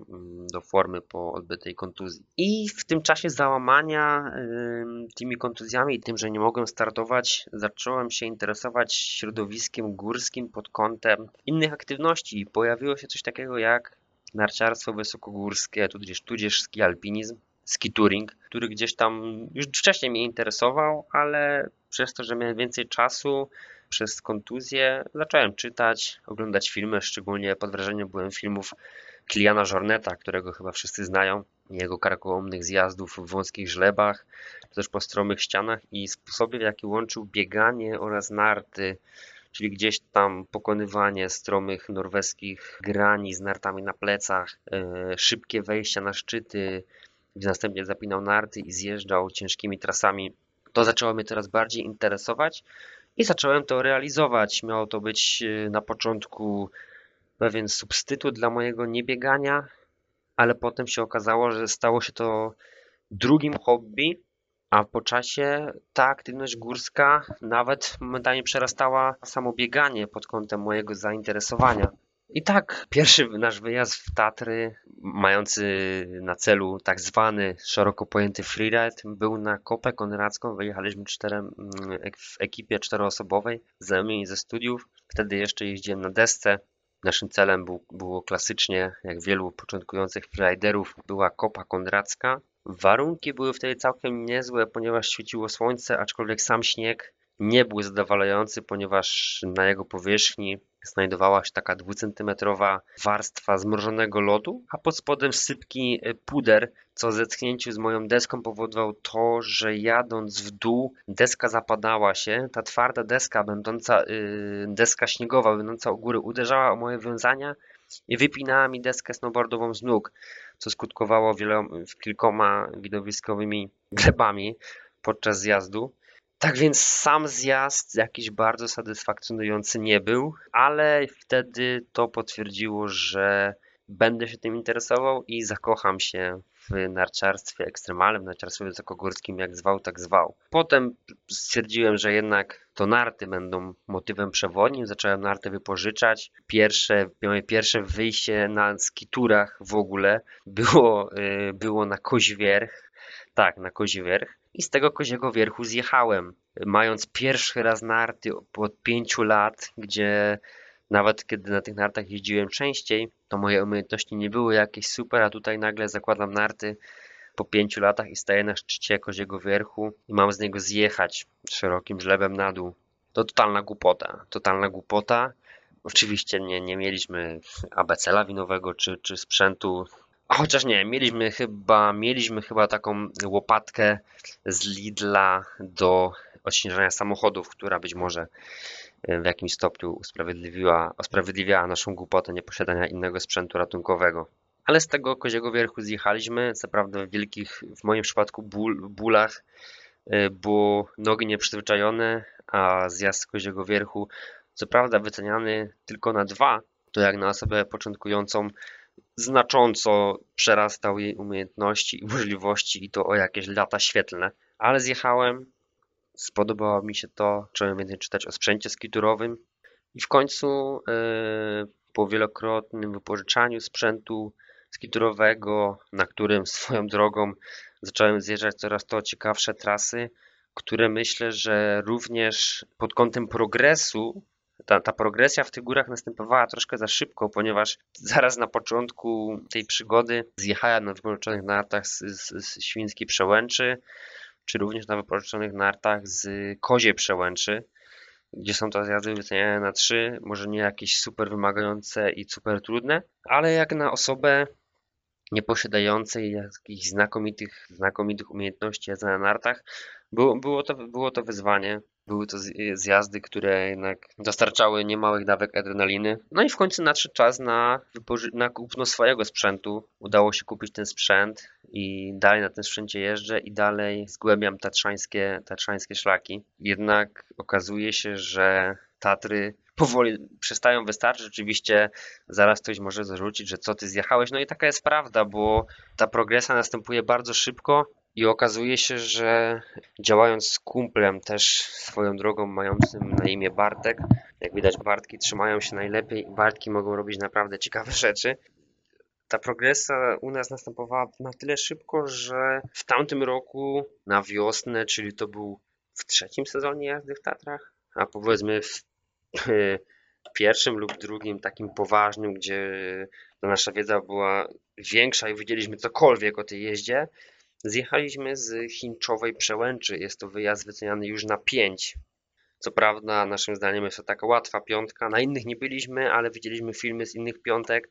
do formy po odbytej kontuzji. I w tym czasie załamania tymi kontuzjami i tym, że nie mogłem startować, zacząłem się interesować środowiskiem górskim pod kątem innych aktywności. Pojawiło się coś takiego jak narciarstwo wysokogórskie, tudzież, tudzież ski alpinizm ski touring, który gdzieś tam już wcześniej mnie interesował, ale przez to, że miałem więcej czasu, przez kontuzję zacząłem czytać, oglądać filmy, szczególnie pod wrażeniem byłem filmów Kiliana Jorneta, którego chyba wszyscy znają, jego karkołomnych zjazdów w wąskich żlebach, czy też po stromych ścianach i sposobie, w jaki łączył bieganie oraz narty, czyli gdzieś tam pokonywanie stromych norweskich grani z nartami na plecach, e, szybkie wejścia na szczyty, następnie zapinał narty i zjeżdżał ciężkimi trasami. To zaczęło mnie coraz bardziej interesować i zacząłem to realizować. Miało to być e, na początku pewien substytut dla mojego niebiegania, ale potem się okazało, że stało się to drugim hobby, a po czasie ta aktywność górska nawet momentami przerastała samo bieganie pod kątem mojego zainteresowania. I tak, pierwszy nasz wyjazd w Tatry, mający na celu tak zwany szeroko pojęty freeride, był na Kopę Konracką. Wyjechaliśmy czterem, mm, w ekipie czteroosobowej, znajomymi ze studiów. Wtedy jeszcze jeździłem na desce. Naszym celem był, było klasycznie, jak wielu początkujących freeriderów, była Kopa Konracka. Warunki były wtedy całkiem niezłe, ponieważ świeciło słońce, aczkolwiek sam śnieg nie był zadowalający, ponieważ na jego powierzchni znajdowała się taka dwucentymetrowa warstwa zmrożonego lodu, a pod spodem sypki e, puder, co zetknięciu z moją deską powodowało to, że jadąc w dół deska zapadała się. Ta twarda deska, będąca, yy, deska śniegowa, będąca u góry, uderzała o moje wiązania i wypinała mi deskę snowboardową z nóg, co skutkowało wieloma, kilkoma widowiskowymi glebami podczas zjazdu. Tak więc sam zjazd jakiś bardzo satysfakcjonujący nie był, ale wtedy to potwierdziło, że będę się tym interesował i zakocham się w narciarstwie ekstremalnym, narciarstwie wysokogórskim, jak zwał, tak zwał. Potem stwierdziłem, że jednak to narty będą motywem przewodnim, zacząłem narty wypożyczać. Pierwsze, moje pierwsze wyjście na skiturach w ogóle było, y, było na Koźwierch, tak, na Koźwierch i z tego koziego wierchu zjechałem, mając pierwszy raz narty od pięciu lat, gdzie nawet kiedy na tych nartach jeździłem częściej, to moje umiejętności nie były jakieś super, a tutaj nagle zakładam narty po pięciu latach i staję na szczycie koziego wierchu i mam z niego zjechać szerokim żlebem na dół. To totalna głupota, totalna głupota. Oczywiście nie, nie mieliśmy ABC lawinowego czy, czy sprzętu Chociaż nie, mieliśmy chyba, mieliśmy chyba taką łopatkę z Lidla do odśnieżania samochodów, która być może e, w jakimś stopniu usprawiedliwiła, usprawiedliwiała naszą głupotę nieposiadania innego sprzętu ratunkowego. Ale z tego koziego wierchu zjechaliśmy, co prawda w wielkich, w moim przypadku ból, bólach, e, bo nogi nieprzyzwyczajone, a zjazd z koziego wierchu, co prawda wyceniany tylko na dwa, to jak na osobę początkującą znacząco przerastał jej umiejętności i możliwości i to o jakieś lata świetlne. Ale zjechałem, spodobało mi się to, zacząłem więcej czytać o sprzęcie skiturowym i w końcu yy, po wielokrotnym wypożyczaniu sprzętu skiturowego, na którym swoją drogą zacząłem zjeżdżać coraz to ciekawsze trasy, które myślę, że również pod kątem progresu ta, ta progresja w tych górach następowała troszkę za szybko, ponieważ zaraz na początku tej przygody zjechałem na wypożyczonych nartach z, z, z Świńskiej Przełęczy, czy również na wypożyczonych nartach z Kozie Przełęczy, gdzie są to zjazdy wyceniane na trzy, może nie jakieś super wymagające i super trudne, ale jak na osobę nieposiadającej jakichś znakomitych, znakomitych umiejętności jazdy na nartach, było, było, to, było to wyzwanie. Były to zjazdy, które jednak dostarczały niemałych dawek adrenaliny. No i w końcu nadszedł czas na, na kupno swojego sprzętu. Udało się kupić ten sprzęt i dalej na tym sprzęcie jeżdżę i dalej zgłębiam tatrzańskie, tatrzańskie szlaki. Jednak okazuje się, że Tatry powoli przestają wystarczyć. Rzeczywiście zaraz ktoś może zarzucić, że co ty zjechałeś. No i taka jest prawda, bo ta progresja następuje bardzo szybko i okazuje się, że działając z kumplem, też swoją drogą mającym na imię Bartek, jak widać Bartki trzymają się najlepiej i Bartki mogą robić naprawdę ciekawe rzeczy. Ta progresja u nas następowała na tyle szybko, że w tamtym roku na wiosnę, czyli to był w trzecim sezonie jazdy w Tatrach, a powiedzmy w pierwszym lub drugim takim poważnym, gdzie nasza wiedza była większa i wiedzieliśmy cokolwiek o tej jeździe, Zjechaliśmy z Chinczowej Przełęczy. Jest to wyjazd wyceniany już na 5. Co prawda, naszym zdaniem jest to taka łatwa piątka. Na innych nie byliśmy, ale widzieliśmy filmy z innych piątek,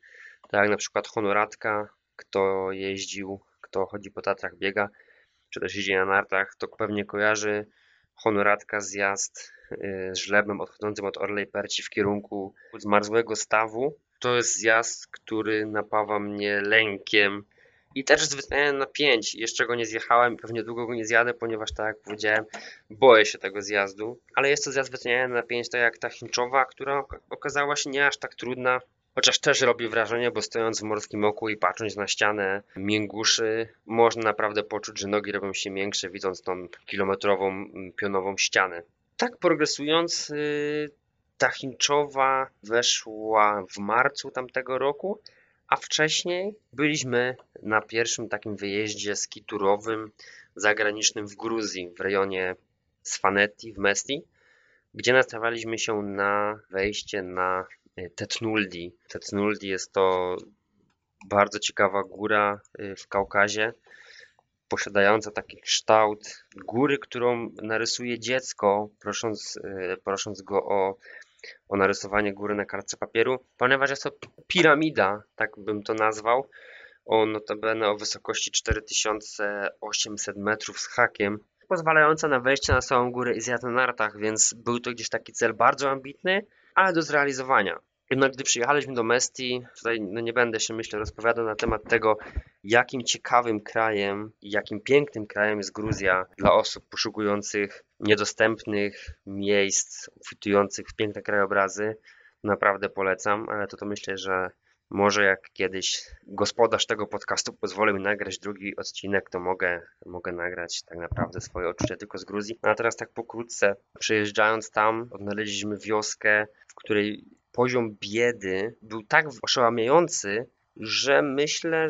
tak jak na przykład Honoratka, kto jeździł, kto chodzi po Tatrach, biega, czy też jeździ na nartach, to pewnie kojarzy Honoratka zjazd y, z żlebem odchodzącym od Orlej Perci w kierunku zmarzłego stawu. To jest zjazd, który napawa mnie lękiem i też z na 5. Jeszcze go nie zjechałem i pewnie długo go nie zjadę, ponieważ tak jak powiedziałem, boję się tego zjazdu. Ale jest to zjazd wyceniany na 5, tak jak ta Chinczowa, która okazała się nie aż tak trudna. Chociaż też robi wrażenie, bo stojąc w morskim oku i patrząc na ścianę mięguszy, można naprawdę poczuć, że nogi robią się większe, widząc tą kilometrową mm, pionową ścianę. Tak progresując, y, ta Chinczowa weszła w marcu tamtego roku, a wcześniej byliśmy na pierwszym takim wyjeździe skiturowym zagranicznym w Gruzji, w rejonie Sfanetti, w Mesti, gdzie nastawialiśmy się na wejście na Tetnuldi. Tetnuldi jest to bardzo ciekawa góra e, w Kaukazie, posiadająca taki kształt góry, którą narysuje dziecko, prosząc, e, prosząc go o o narysowanie góry na kartce papieru, ponieważ jest to piramida, tak bym to nazwał, o notabene o wysokości 4800 metrów z hakiem, pozwalająca na wejście na samą górę i zjazd na nartach, więc był to gdzieś taki cel bardzo ambitny, ale do zrealizowania. Jednak gdy przyjechaliśmy do Mesti, tutaj no nie będę się myślę rozpowiadał na temat tego, jakim ciekawym krajem i jakim pięknym krajem jest Gruzja dla osób poszukujących niedostępnych miejsc, obfitujących w piękne krajobrazy. Naprawdę polecam, ale to to myślę, że może jak kiedyś gospodarz tego podcastu pozwoli mi nagrać drugi odcinek, to mogę, mogę nagrać tak naprawdę swoje odczucia tylko z Gruzji. No a teraz tak pokrótce, przejeżdżając tam, odnaleźliśmy wioskę, w której poziom biedy był tak oszałamiający, że myślę,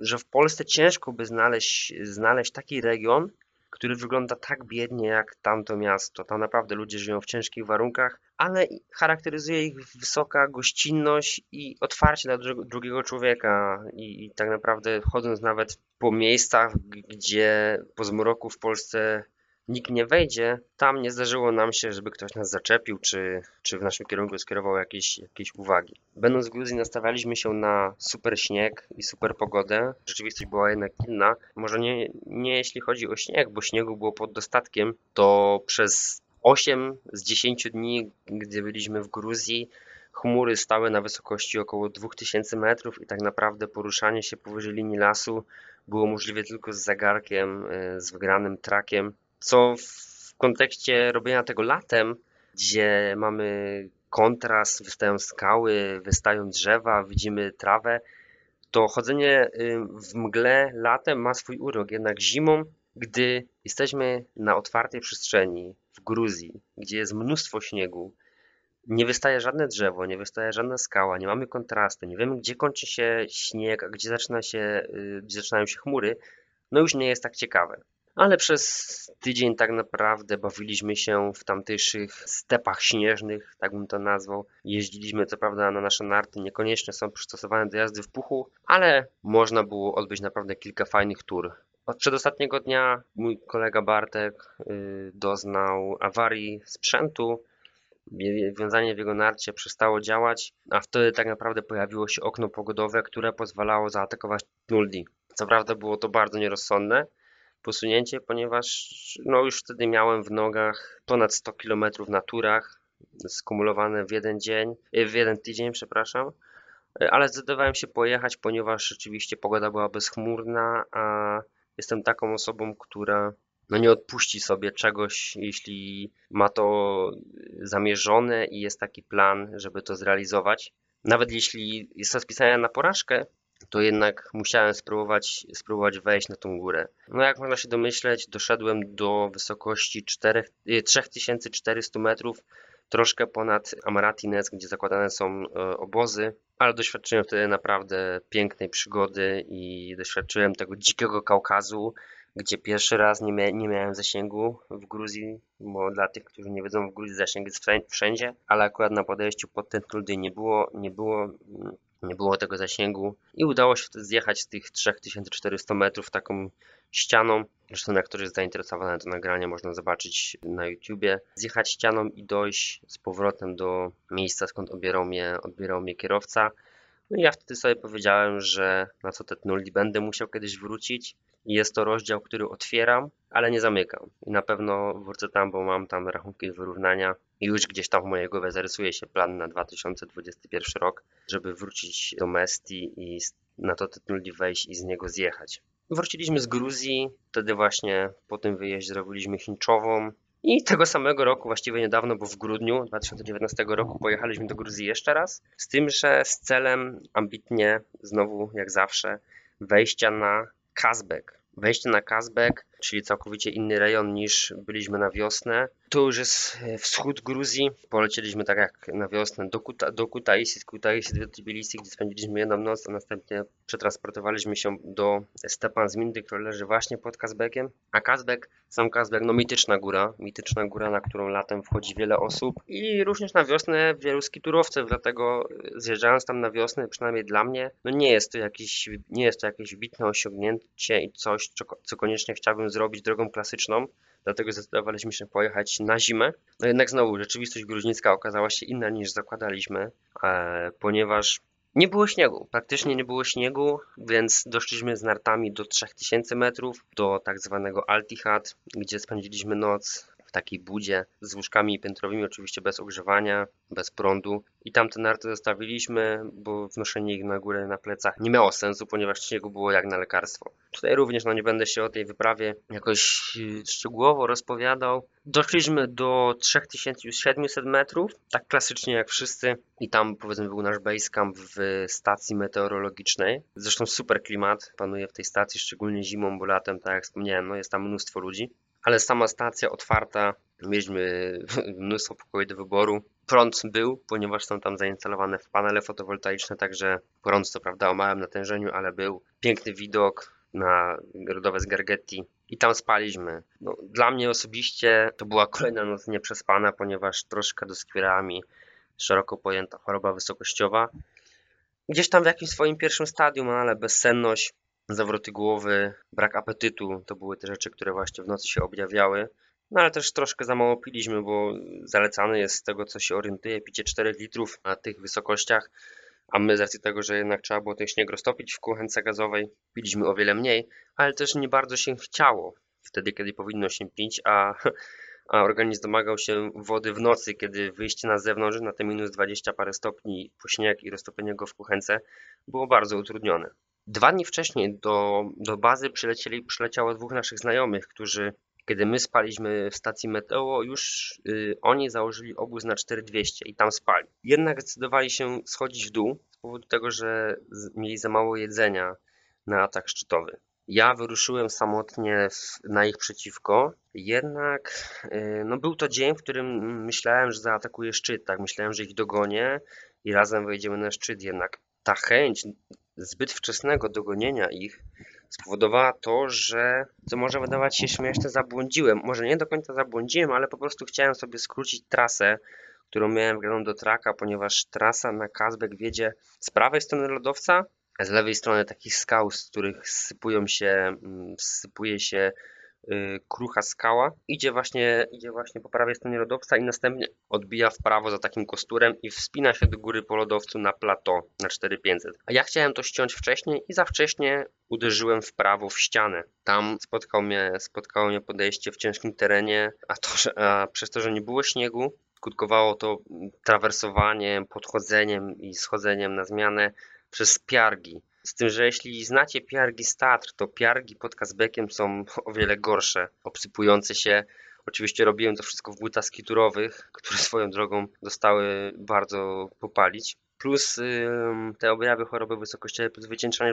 że w Polsce ciężko by znaleźć, znaleźć taki region, który wygląda tak biednie jak tamto miasto. Tam naprawdę ludzie żyją w ciężkich warunkach, ale charakteryzuje ich wysoka gościnność i otwarcie dla drugiego człowieka. I, I, tak naprawdę chodząc nawet po miejscach, gdzie po zmroku w Polsce nikt nie wejdzie, tam nie zdarzyło nam się, żeby ktoś nas zaczepił, czy, czy w naszym kierunku skierował jakieś, jakieś uwagi. Będąc w Gruzji nastawialiśmy się na super śnieg i super pogodę. Rzeczywistość była jednak inna. Może nie, nie jeśli chodzi o śnieg, bo śniegu było pod dostatkiem, to przez 8 z 10 dni, gdy byliśmy w Gruzji, chmury stały na wysokości około 2000 metrów i tak naprawdę poruszanie się powyżej linii lasu było możliwe tylko z zegarkiem, e, z wygranym trakiem co w kontekście robienia tego latem, gdzie mamy kontrast, wystają skały, wystają drzewa, widzimy trawę, to chodzenie w mgle latem ma swój urok, jednak zimą, gdy jesteśmy na otwartej przestrzeni w Gruzji, gdzie jest mnóstwo śniegu, nie wystaje żadne drzewo, nie wystaje żadna skała, nie mamy kontrastu, nie wiemy gdzie kończy się śnieg, a gdzie, zaczyna się, y, gdzie zaczynają się chmury, no już nie jest tak ciekawe ale przez tydzień tak naprawdę bawiliśmy się w tamtejszych stepach śnieżnych, tak bym to nazwał. Jeździliśmy co prawda na nasze narty, niekoniecznie są przystosowane do jazdy w puchu, ale można było odbyć naprawdę kilka fajnych tur. Od przedostatniego dnia mój kolega Bartek yy, doznał awarii sprzętu, wiązanie w jego narcie przestało działać, a wtedy tak naprawdę pojawiło się okno pogodowe, które pozwalało zaatakować Nuldi. Co prawda było to bardzo nierozsądne, posunięcie, ponieważ no już wtedy miałem w nogach ponad 100 km na turach skumulowane w jeden dzień, e, w jeden tydzień, przepraszam. E, ale zdecydowałem się pojechać, ponieważ rzeczywiście pogoda była bezchmurna, a jestem taką osobą, która no nie odpuści sobie czegoś, jeśli ma to zamierzone i jest taki plan, żeby to zrealizować. Nawet jeśli jest to spisane na porażkę, to jednak musiałem spróbować, spróbować wejść na tą górę. No jak można się domyśleć, doszedłem do wysokości 4, 3400 y, metrów, troszkę ponad Amaratines, gdzie zakładane są e, obozy, ale doświadczyłem wtedy naprawdę pięknej przygody i doświadczyłem tego dzikiego Kaukazu, gdzie pierwszy raz nie, mia nie miałem zasięgu w Gruzji, bo dla tych, którzy nie wiedzą, w Gruzji zasięg jest wszędzie, ale akurat na podejściu pod ten Tuludy nie było, nie było nie było tego zasięgu i udało się zjechać z tych 3400 metrów taką ścianą. Zresztą jak ktoś jest zainteresowany to nagranie można zobaczyć na YouTubie. Zjechać ścianą i dojść z powrotem do miejsca skąd odbierał mnie, odbierał mnie kierowca. No i ja wtedy sobie powiedziałem, że na co te nulli będę musiał kiedyś wrócić. Jest to rozdział, który otwieram, ale nie zamykam. I na pewno wrócę tam, bo mam tam rachunki do wyrównania i już gdzieś tam w mojej głowie zarysuje się plan na 2021 rok, żeby wrócić do Mesti i na to Tetnulli wejść i z niego zjechać. Wróciliśmy z Gruzji, wtedy właśnie po tym wyjeździe zrobiliśmy Chinczową, i tego samego roku, właściwie niedawno, bo w grudniu 2019 roku pojechaliśmy do Gruzji jeszcze raz, z tym, że z celem ambitnie, znowu jak zawsze, wejścia na Kazbek. Wejście na Kazbek, czyli całkowicie inny rejon niż byliśmy na wiosnę. To już jest e, wschód Gruzji. Polecieliśmy tak jak na wiosnę do, Kuta, do Kutaisi, z Kutaisi do Tbilisi, gdzie spędziliśmy jedną noc, a następnie przetransportowaliśmy się do Stepan Zmindy, który leży właśnie pod Kazbekiem. A Kazbek, sam Kazbek, no mityczna góra, mityczna góra, na którą latem wchodzi wiele osób i również na wiosnę wielu skiturowców, dlatego e, zjeżdżając tam na wiosnę, przynajmniej dla mnie, no nie jest to jakieś, nie jest to jakieś wybitne osiągnięcie i coś, co, co koniecznie chciałbym zrobić drogą klasyczną, dlatego zdecydowaliśmy się pojechać na zimę. No jednak znowu rzeczywistość gruźnicka okazała się inna niż zakładaliśmy, e, ponieważ nie było śniegu, praktycznie nie było śniegu, więc doszliśmy z nartami do 3000 metrów, do tak zwanego Altihat, gdzie spędziliśmy noc takiej budzie z łóżkami piętrowymi, oczywiście bez ogrzewania, bez prądu. I tam te narty zostawiliśmy, bo wnoszenie ich na górę na plecach nie miało sensu, ponieważ śniegu było jak na lekarstwo. Tutaj również no, nie będę się o tej wyprawie jakoś y, szczegółowo rozpowiadał. Doszliśmy do 3700 metrów, tak klasycznie jak wszyscy. I tam powiedzmy był nasz basecamp w stacji meteorologicznej. Zresztą super klimat panuje w tej stacji, szczególnie zimą, bo latem, tak jak wspomniałem, no jest tam mnóstwo ludzi ale sama stacja otwarta, mieliśmy mnóstwo pokoi do wyboru. Prąd był, ponieważ są tam zainstalowane panele fotowoltaiczne, także prąd co prawda o małym natężeniu, ale był. Piękny widok na rodowe z Gargetti i tam spaliśmy. No, dla mnie osobiście to była kolejna noc nieprzespana, ponieważ troszkę doskwierała mi szeroko pojęta choroba wysokościowa. Gdzieś tam w jakimś swoim pierwszym stadium, ale bezsenność, zawroty głowy, brak apetytu to były te rzeczy, które właśnie w nocy się objawiały. No ale też troszkę za mało piliśmy, bo zalecane jest z tego, co się orientuje, picie 4 litrów na tych wysokościach, a my z racji tego, że jednak trzeba było ten śnieg roztopić w kuchence gazowej, piliśmy o wiele mniej, ale też nie bardzo się chciało wtedy, kiedy powinno się pić, a, a organizm domagał się wody w nocy, kiedy wyjście na zewnątrz na te minus 20 parę stopni po śnieg i roztopienie go w kuchence było bardzo utrudnione. Dwa dni wcześniej do, do bazy przylecieli, przyleciało dwóch naszych znajomych, którzy kiedy my spaliśmy w stacji Meteo, już y, oni założyli obóz na 4200 i tam spali. Jednak zdecydowali się schodzić w dół z powodu tego, że mieli za mało jedzenia na atak szczytowy. Ja wyruszyłem samotnie na ich przeciwko, jednak y, no, był to dzień, w którym myślałem, że zaatakuję szczyt, tak myślałem, że ich dogonię i razem wejdziemy na szczyt, jednak ta chęć zbyt wczesnego dogonienia ich spowodowała to, że co może wydawać się śmieszne, zabłądziłem. Może nie do końca zabłądziłem, ale po prostu chciałem sobie skrócić trasę, którą miałem wgraną do traka, ponieważ trasa na Kazbek wiedzie z prawej strony lodowca, z lewej strony takich skał, z których sypują się, mm, sypuje się krucha skała, idzie właśnie, idzie właśnie po prawej stronie lodowca i następnie odbija w prawo za takim kosturem i wspina się do góry po lodowcu na plateau na 4500. A ja chciałem to ściąć wcześniej i za wcześnie uderzyłem w prawo w ścianę. Tam spotkał mnie, spotkało mnie podejście w ciężkim terenie, a, to, że, a przez to, że nie było śniegu, skutkowało to trawersowaniem, podchodzeniem i schodzeniem na zmianę przez piargi. Z tym, że jeśli znacie piargi z Tatr, to piargi pod Kazbekiem są o wiele gorsze, obsypujące się. Oczywiście robiłem to wszystko w butach skiturowych, które swoją drogą dostały bardzo popalić. Plus te objawy choroby wysokościowej, plus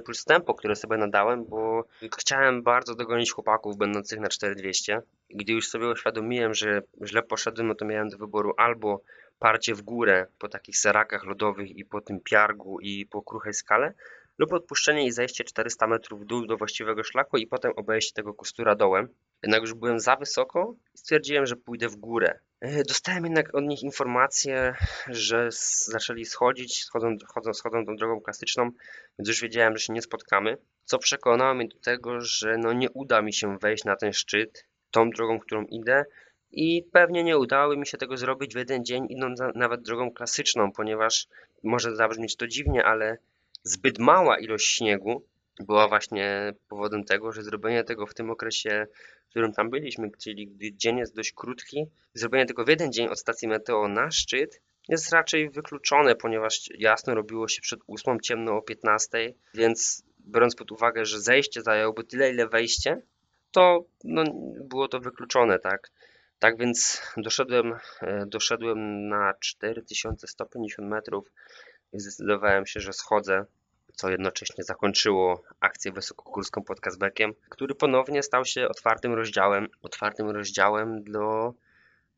plus tempo, które sobie nadałem, bo chciałem bardzo dogonić chłopaków będących na 4200. Gdy już sobie uświadomiłem, że źle poszedłem, no to miałem do wyboru albo parcie w górę po takich serakach lodowych i po tym piargu i po kruchej skale, lub odpuszczenie i zejście 400 metrów w dół do właściwego szlaku i potem obejście tego kustura dołem. Jednak już byłem za wysoko i stwierdziłem, że pójdę w górę. E, dostałem jednak od nich informację, że zaczęli schodzić, schodzą, chodzą, schodzą tą drogą klasyczną, więc już wiedziałem, że się nie spotkamy, co przekonało mnie do tego, że no nie uda mi się wejść na ten szczyt tą drogą, którą idę i pewnie nie udało mi się tego zrobić w jeden dzień, idąc nawet drogą klasyczną, ponieważ może zabrzmieć to dziwnie, ale zbyt mała ilość śniegu była właśnie powodem tego, że zrobienie tego w tym okresie, w którym tam byliśmy, czyli gdy dzień jest dość krótki, zrobienie tego w jeden dzień od stacji meteo na szczyt jest raczej wykluczone, ponieważ jasno robiło się przed 8, ciemno o 15, więc biorąc pod uwagę, że zejście zajęłoby tyle, ile wejście, to no, było to wykluczone, tak. Tak więc doszedłem, e, doszedłem na 4150 metrów i zdecydowałem się, że schodzę co jednocześnie zakończyło akcję wysokogórską pod Kazbekiem, który ponownie stał się otwartym rozdziałem, otwartym rozdziałem do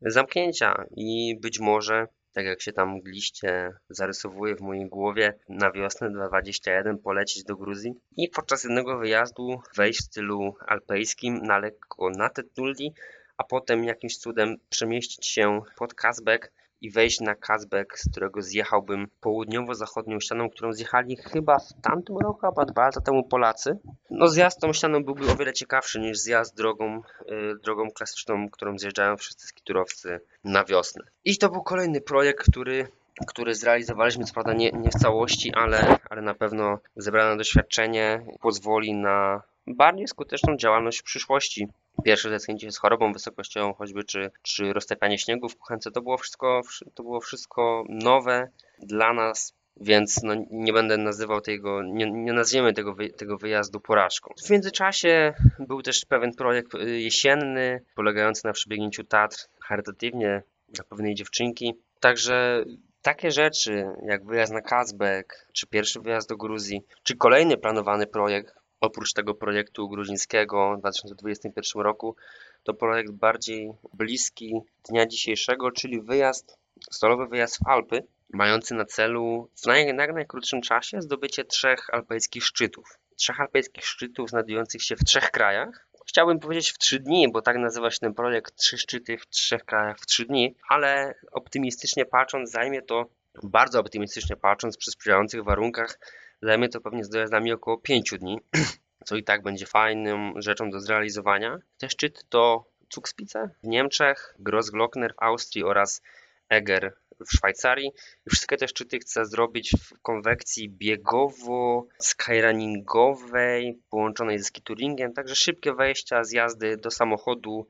zamknięcia. I być może tak jak się tam mgliście zarysowuje w mojej głowie, na wiosnę 2021 polecieć do Gruzji i podczas jednego wyjazdu wejść w stylu alpejskim na lekko na Tetnulli, a potem jakimś cudem przemieścić się pod Kazbek i wejść na Kazbek, z którego zjechałbym południowo-zachodnią ścianą, którą zjechali chyba w tamtym roku, a dwa lata temu Polacy. No zjazd tą ścianą byłby o wiele ciekawszy niż zjazd drogą, yy, drogą klasyczną, którą zjeżdżają wszyscy skiturowcy na wiosnę. I to był kolejny projekt, który który zrealizowaliśmy, co prawda nie, nie w całości, ale, ale na pewno zebrane doświadczenie pozwoli na bardziej skuteczną działalność w przyszłości. Pierwsze zetknięcie z chorobą wysokościową choćby, czy, czy roztapianie śniegu w kuchence, to było wszystko, to było wszystko nowe dla nas, więc no, nie będę nazywał tego, nie, nie nazwiemy tego, wy, tego wyjazdu porażką. W międzyczasie był też pewien projekt y, jesienny, polegający na przebiegnięciu Tatr charytatywnie dla pewnej dziewczynki. Także takie rzeczy jak wyjazd na Kazbek, czy pierwszy wyjazd do Gruzji, czy kolejny planowany projekt, oprócz tego projektu gruzińskiego w 2021 roku, to projekt bardziej bliski dnia dzisiejszego, czyli wyjazd, stolowy wyjazd w Alpy, mający na celu w naj, najkrótszym czasie zdobycie trzech alpejskich szczytów. Trzech alpejskich szczytów znajdujących się w trzech krajach. Chciałbym powiedzieć w trzy dni, bo tak nazywa się ten projekt Trzy szczyty w trzech krajach w trzy dni, ale optymistycznie patrząc zajmie to, bardzo optymistycznie patrząc przy sprzyjających warunkach, Zajmie to pewnie z dojazdami około 5 dni, co i tak będzie fajną rzeczą do zrealizowania. Te szczyty to Zugspitze w Niemczech, Grossglockner w Austrii oraz Eger w Szwajcarii. I wszystkie te szczyty chcę zrobić w konwekcji biegowo-skyrunningowej połączonej ze skituringiem, także szybkie wejścia, zjazdy do samochodu,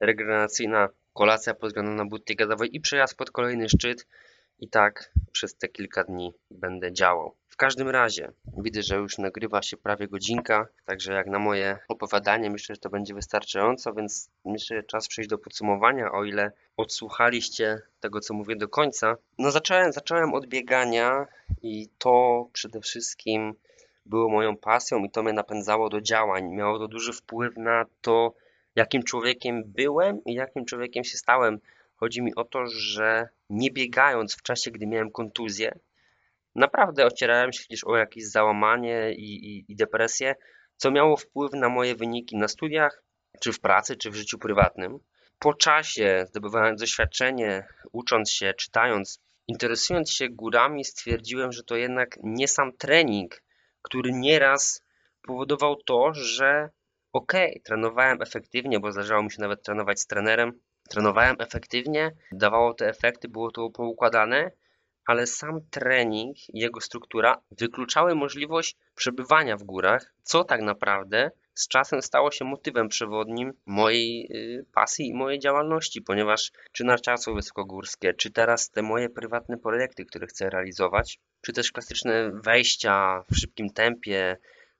regeneracyjna kolacja pod względem na buty gazowej i przejazd pod kolejny szczyt. I tak przez te kilka dni będę działał. W każdym razie widzę, że już nagrywa się prawie godzinka, także jak na moje opowiadanie myślę, że to będzie wystarczająco, więc myślę, że czas przejść do podsumowania, o ile odsłuchaliście tego, co mówię do końca. No zacząłem, zacząłem od biegania i to przede wszystkim było moją pasją i to mnie napędzało do działań. Miało to duży wpływ na to, jakim człowiekiem byłem i jakim człowiekiem się stałem. Chodzi mi o to, że nie biegając w czasie, gdy miałem kontuzję, naprawdę ocierałem się gdzieś o jakieś załamanie i, i, i depresję, co miało wpływ na moje wyniki na studiach, czy w pracy, czy w życiu prywatnym. Po czasie, zdobywając doświadczenie, ucząc się, czytając, interesując się górami, stwierdziłem, że to jednak nie sam trening, który nieraz powodował to, że okej, okay, trenowałem efektywnie, bo zdarzało mi się nawet trenować z trenerem, trenowałem efektywnie, dawało te efekty, było to poukładane, ale sam trening i jego struktura wykluczały możliwość przebywania w górach, co tak naprawdę z czasem stało się motywem przewodnim mojej y, pasji i mojej działalności, ponieważ czy narciarstwo wysokogórskie, czy teraz te moje prywatne projekty, które chcę realizować, czy też klasyczne wejścia w szybkim tempie,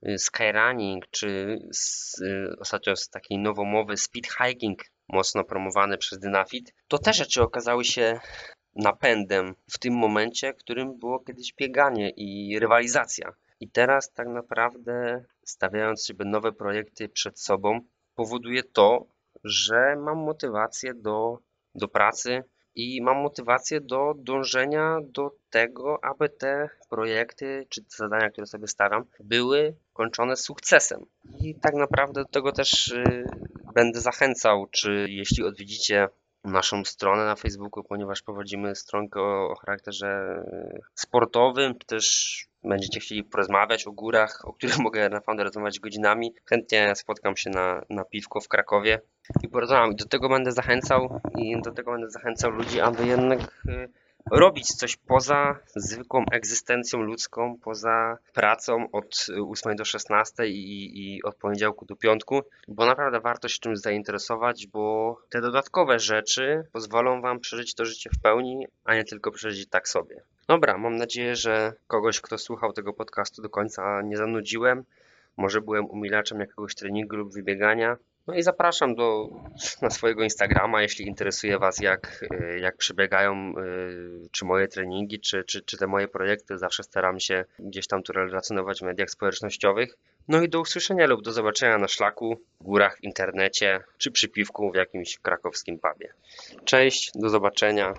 y, skyrunning, czy z, y, ostatnio z takiej nowomowy speed hiking, mocno promowany przez Dynafit, to te rzeczy okazały się napędem w tym momencie, którym było kiedyś bieganie i rywalizacja. I teraz tak naprawdę stawiając sobie nowe projekty przed sobą, powoduje to, że mam motywację do, do pracy i mam motywację do dążenia do tego, aby te projekty czy te zadania, które sobie stawiam, były kończone sukcesem. I tak naprawdę do tego też y, będę zachęcał, czy jeśli odwiedzicie naszą stronę na Facebooku, ponieważ prowadzimy stronkę o, charakterze sportowym, czy też będziecie chcieli porozmawiać o górach, o których mogę naprawdę rozmawiać godzinami, chętnie spotkam się na, na piwko w Krakowie i porozmawiam. I do tego będę zachęcał i do tego będę zachęcał ludzi, aby jednak y, robić coś poza zwykłą egzystencją ludzką, poza pracą od 8 do 16 i, i od poniedziałku do piątku, bo naprawdę warto się czymś zainteresować, bo te dodatkowe rzeczy pozwolą Wam przeżyć to życie w pełni, a nie tylko przeżyć tak sobie. Dobra, mam nadzieję, że kogoś, kto słuchał tego podcastu do końca nie zanudziłem. Może byłem umilaczem jakiegoś treningu lub wybiegania. No i zapraszam do, na swojego Instagrama, jeśli interesuje Was, jak, y, jak przebiegają y, czy moje treningi, czy, czy, czy te moje projekty. Zawsze staram się gdzieś tam to relacjonować w mediach społecznościowych. No i do usłyszenia lub do zobaczenia na szlaku, górach, w internecie, czy przy piwku w jakimś krakowskim pubie. Cześć, do zobaczenia.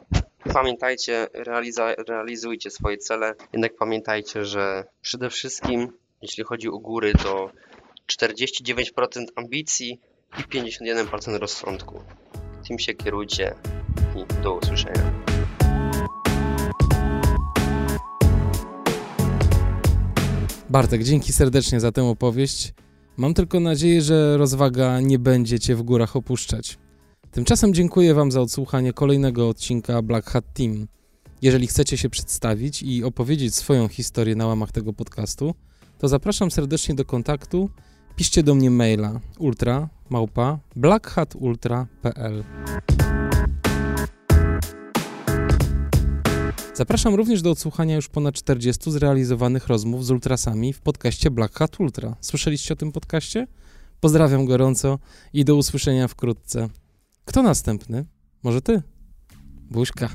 Pamiętajcie, realizujcie swoje cele, jednak pamiętajcie, że przede wszystkim, jeśli chodzi o góry, to 49% ambicji, i 51% rozsądku. Tym się kierujcie i do usłyszenia. Bartek, dzięki serdecznie za tę opowieść. Mam tylko nadzieję, że rozwaga nie będzie cię w górach opuszczać. Tymczasem dziękuję Wam za odsłuchanie kolejnego odcinka Black Hat Team. Jeżeli chcecie się przedstawić i opowiedzieć swoją historię na łamach tego podcastu, to zapraszam serdecznie do kontaktu piszcie do mnie maila ultra małpa blackhatultra.pl Zapraszam również do odsłuchania już ponad 40 zrealizowanych rozmów z ultrasami w podcaście Black Hat Ultra. Słyszeliście o tym podcaście? Pozdrawiam gorąco i do usłyszenia wkrótce. Kto następny? Może ty? Buźka.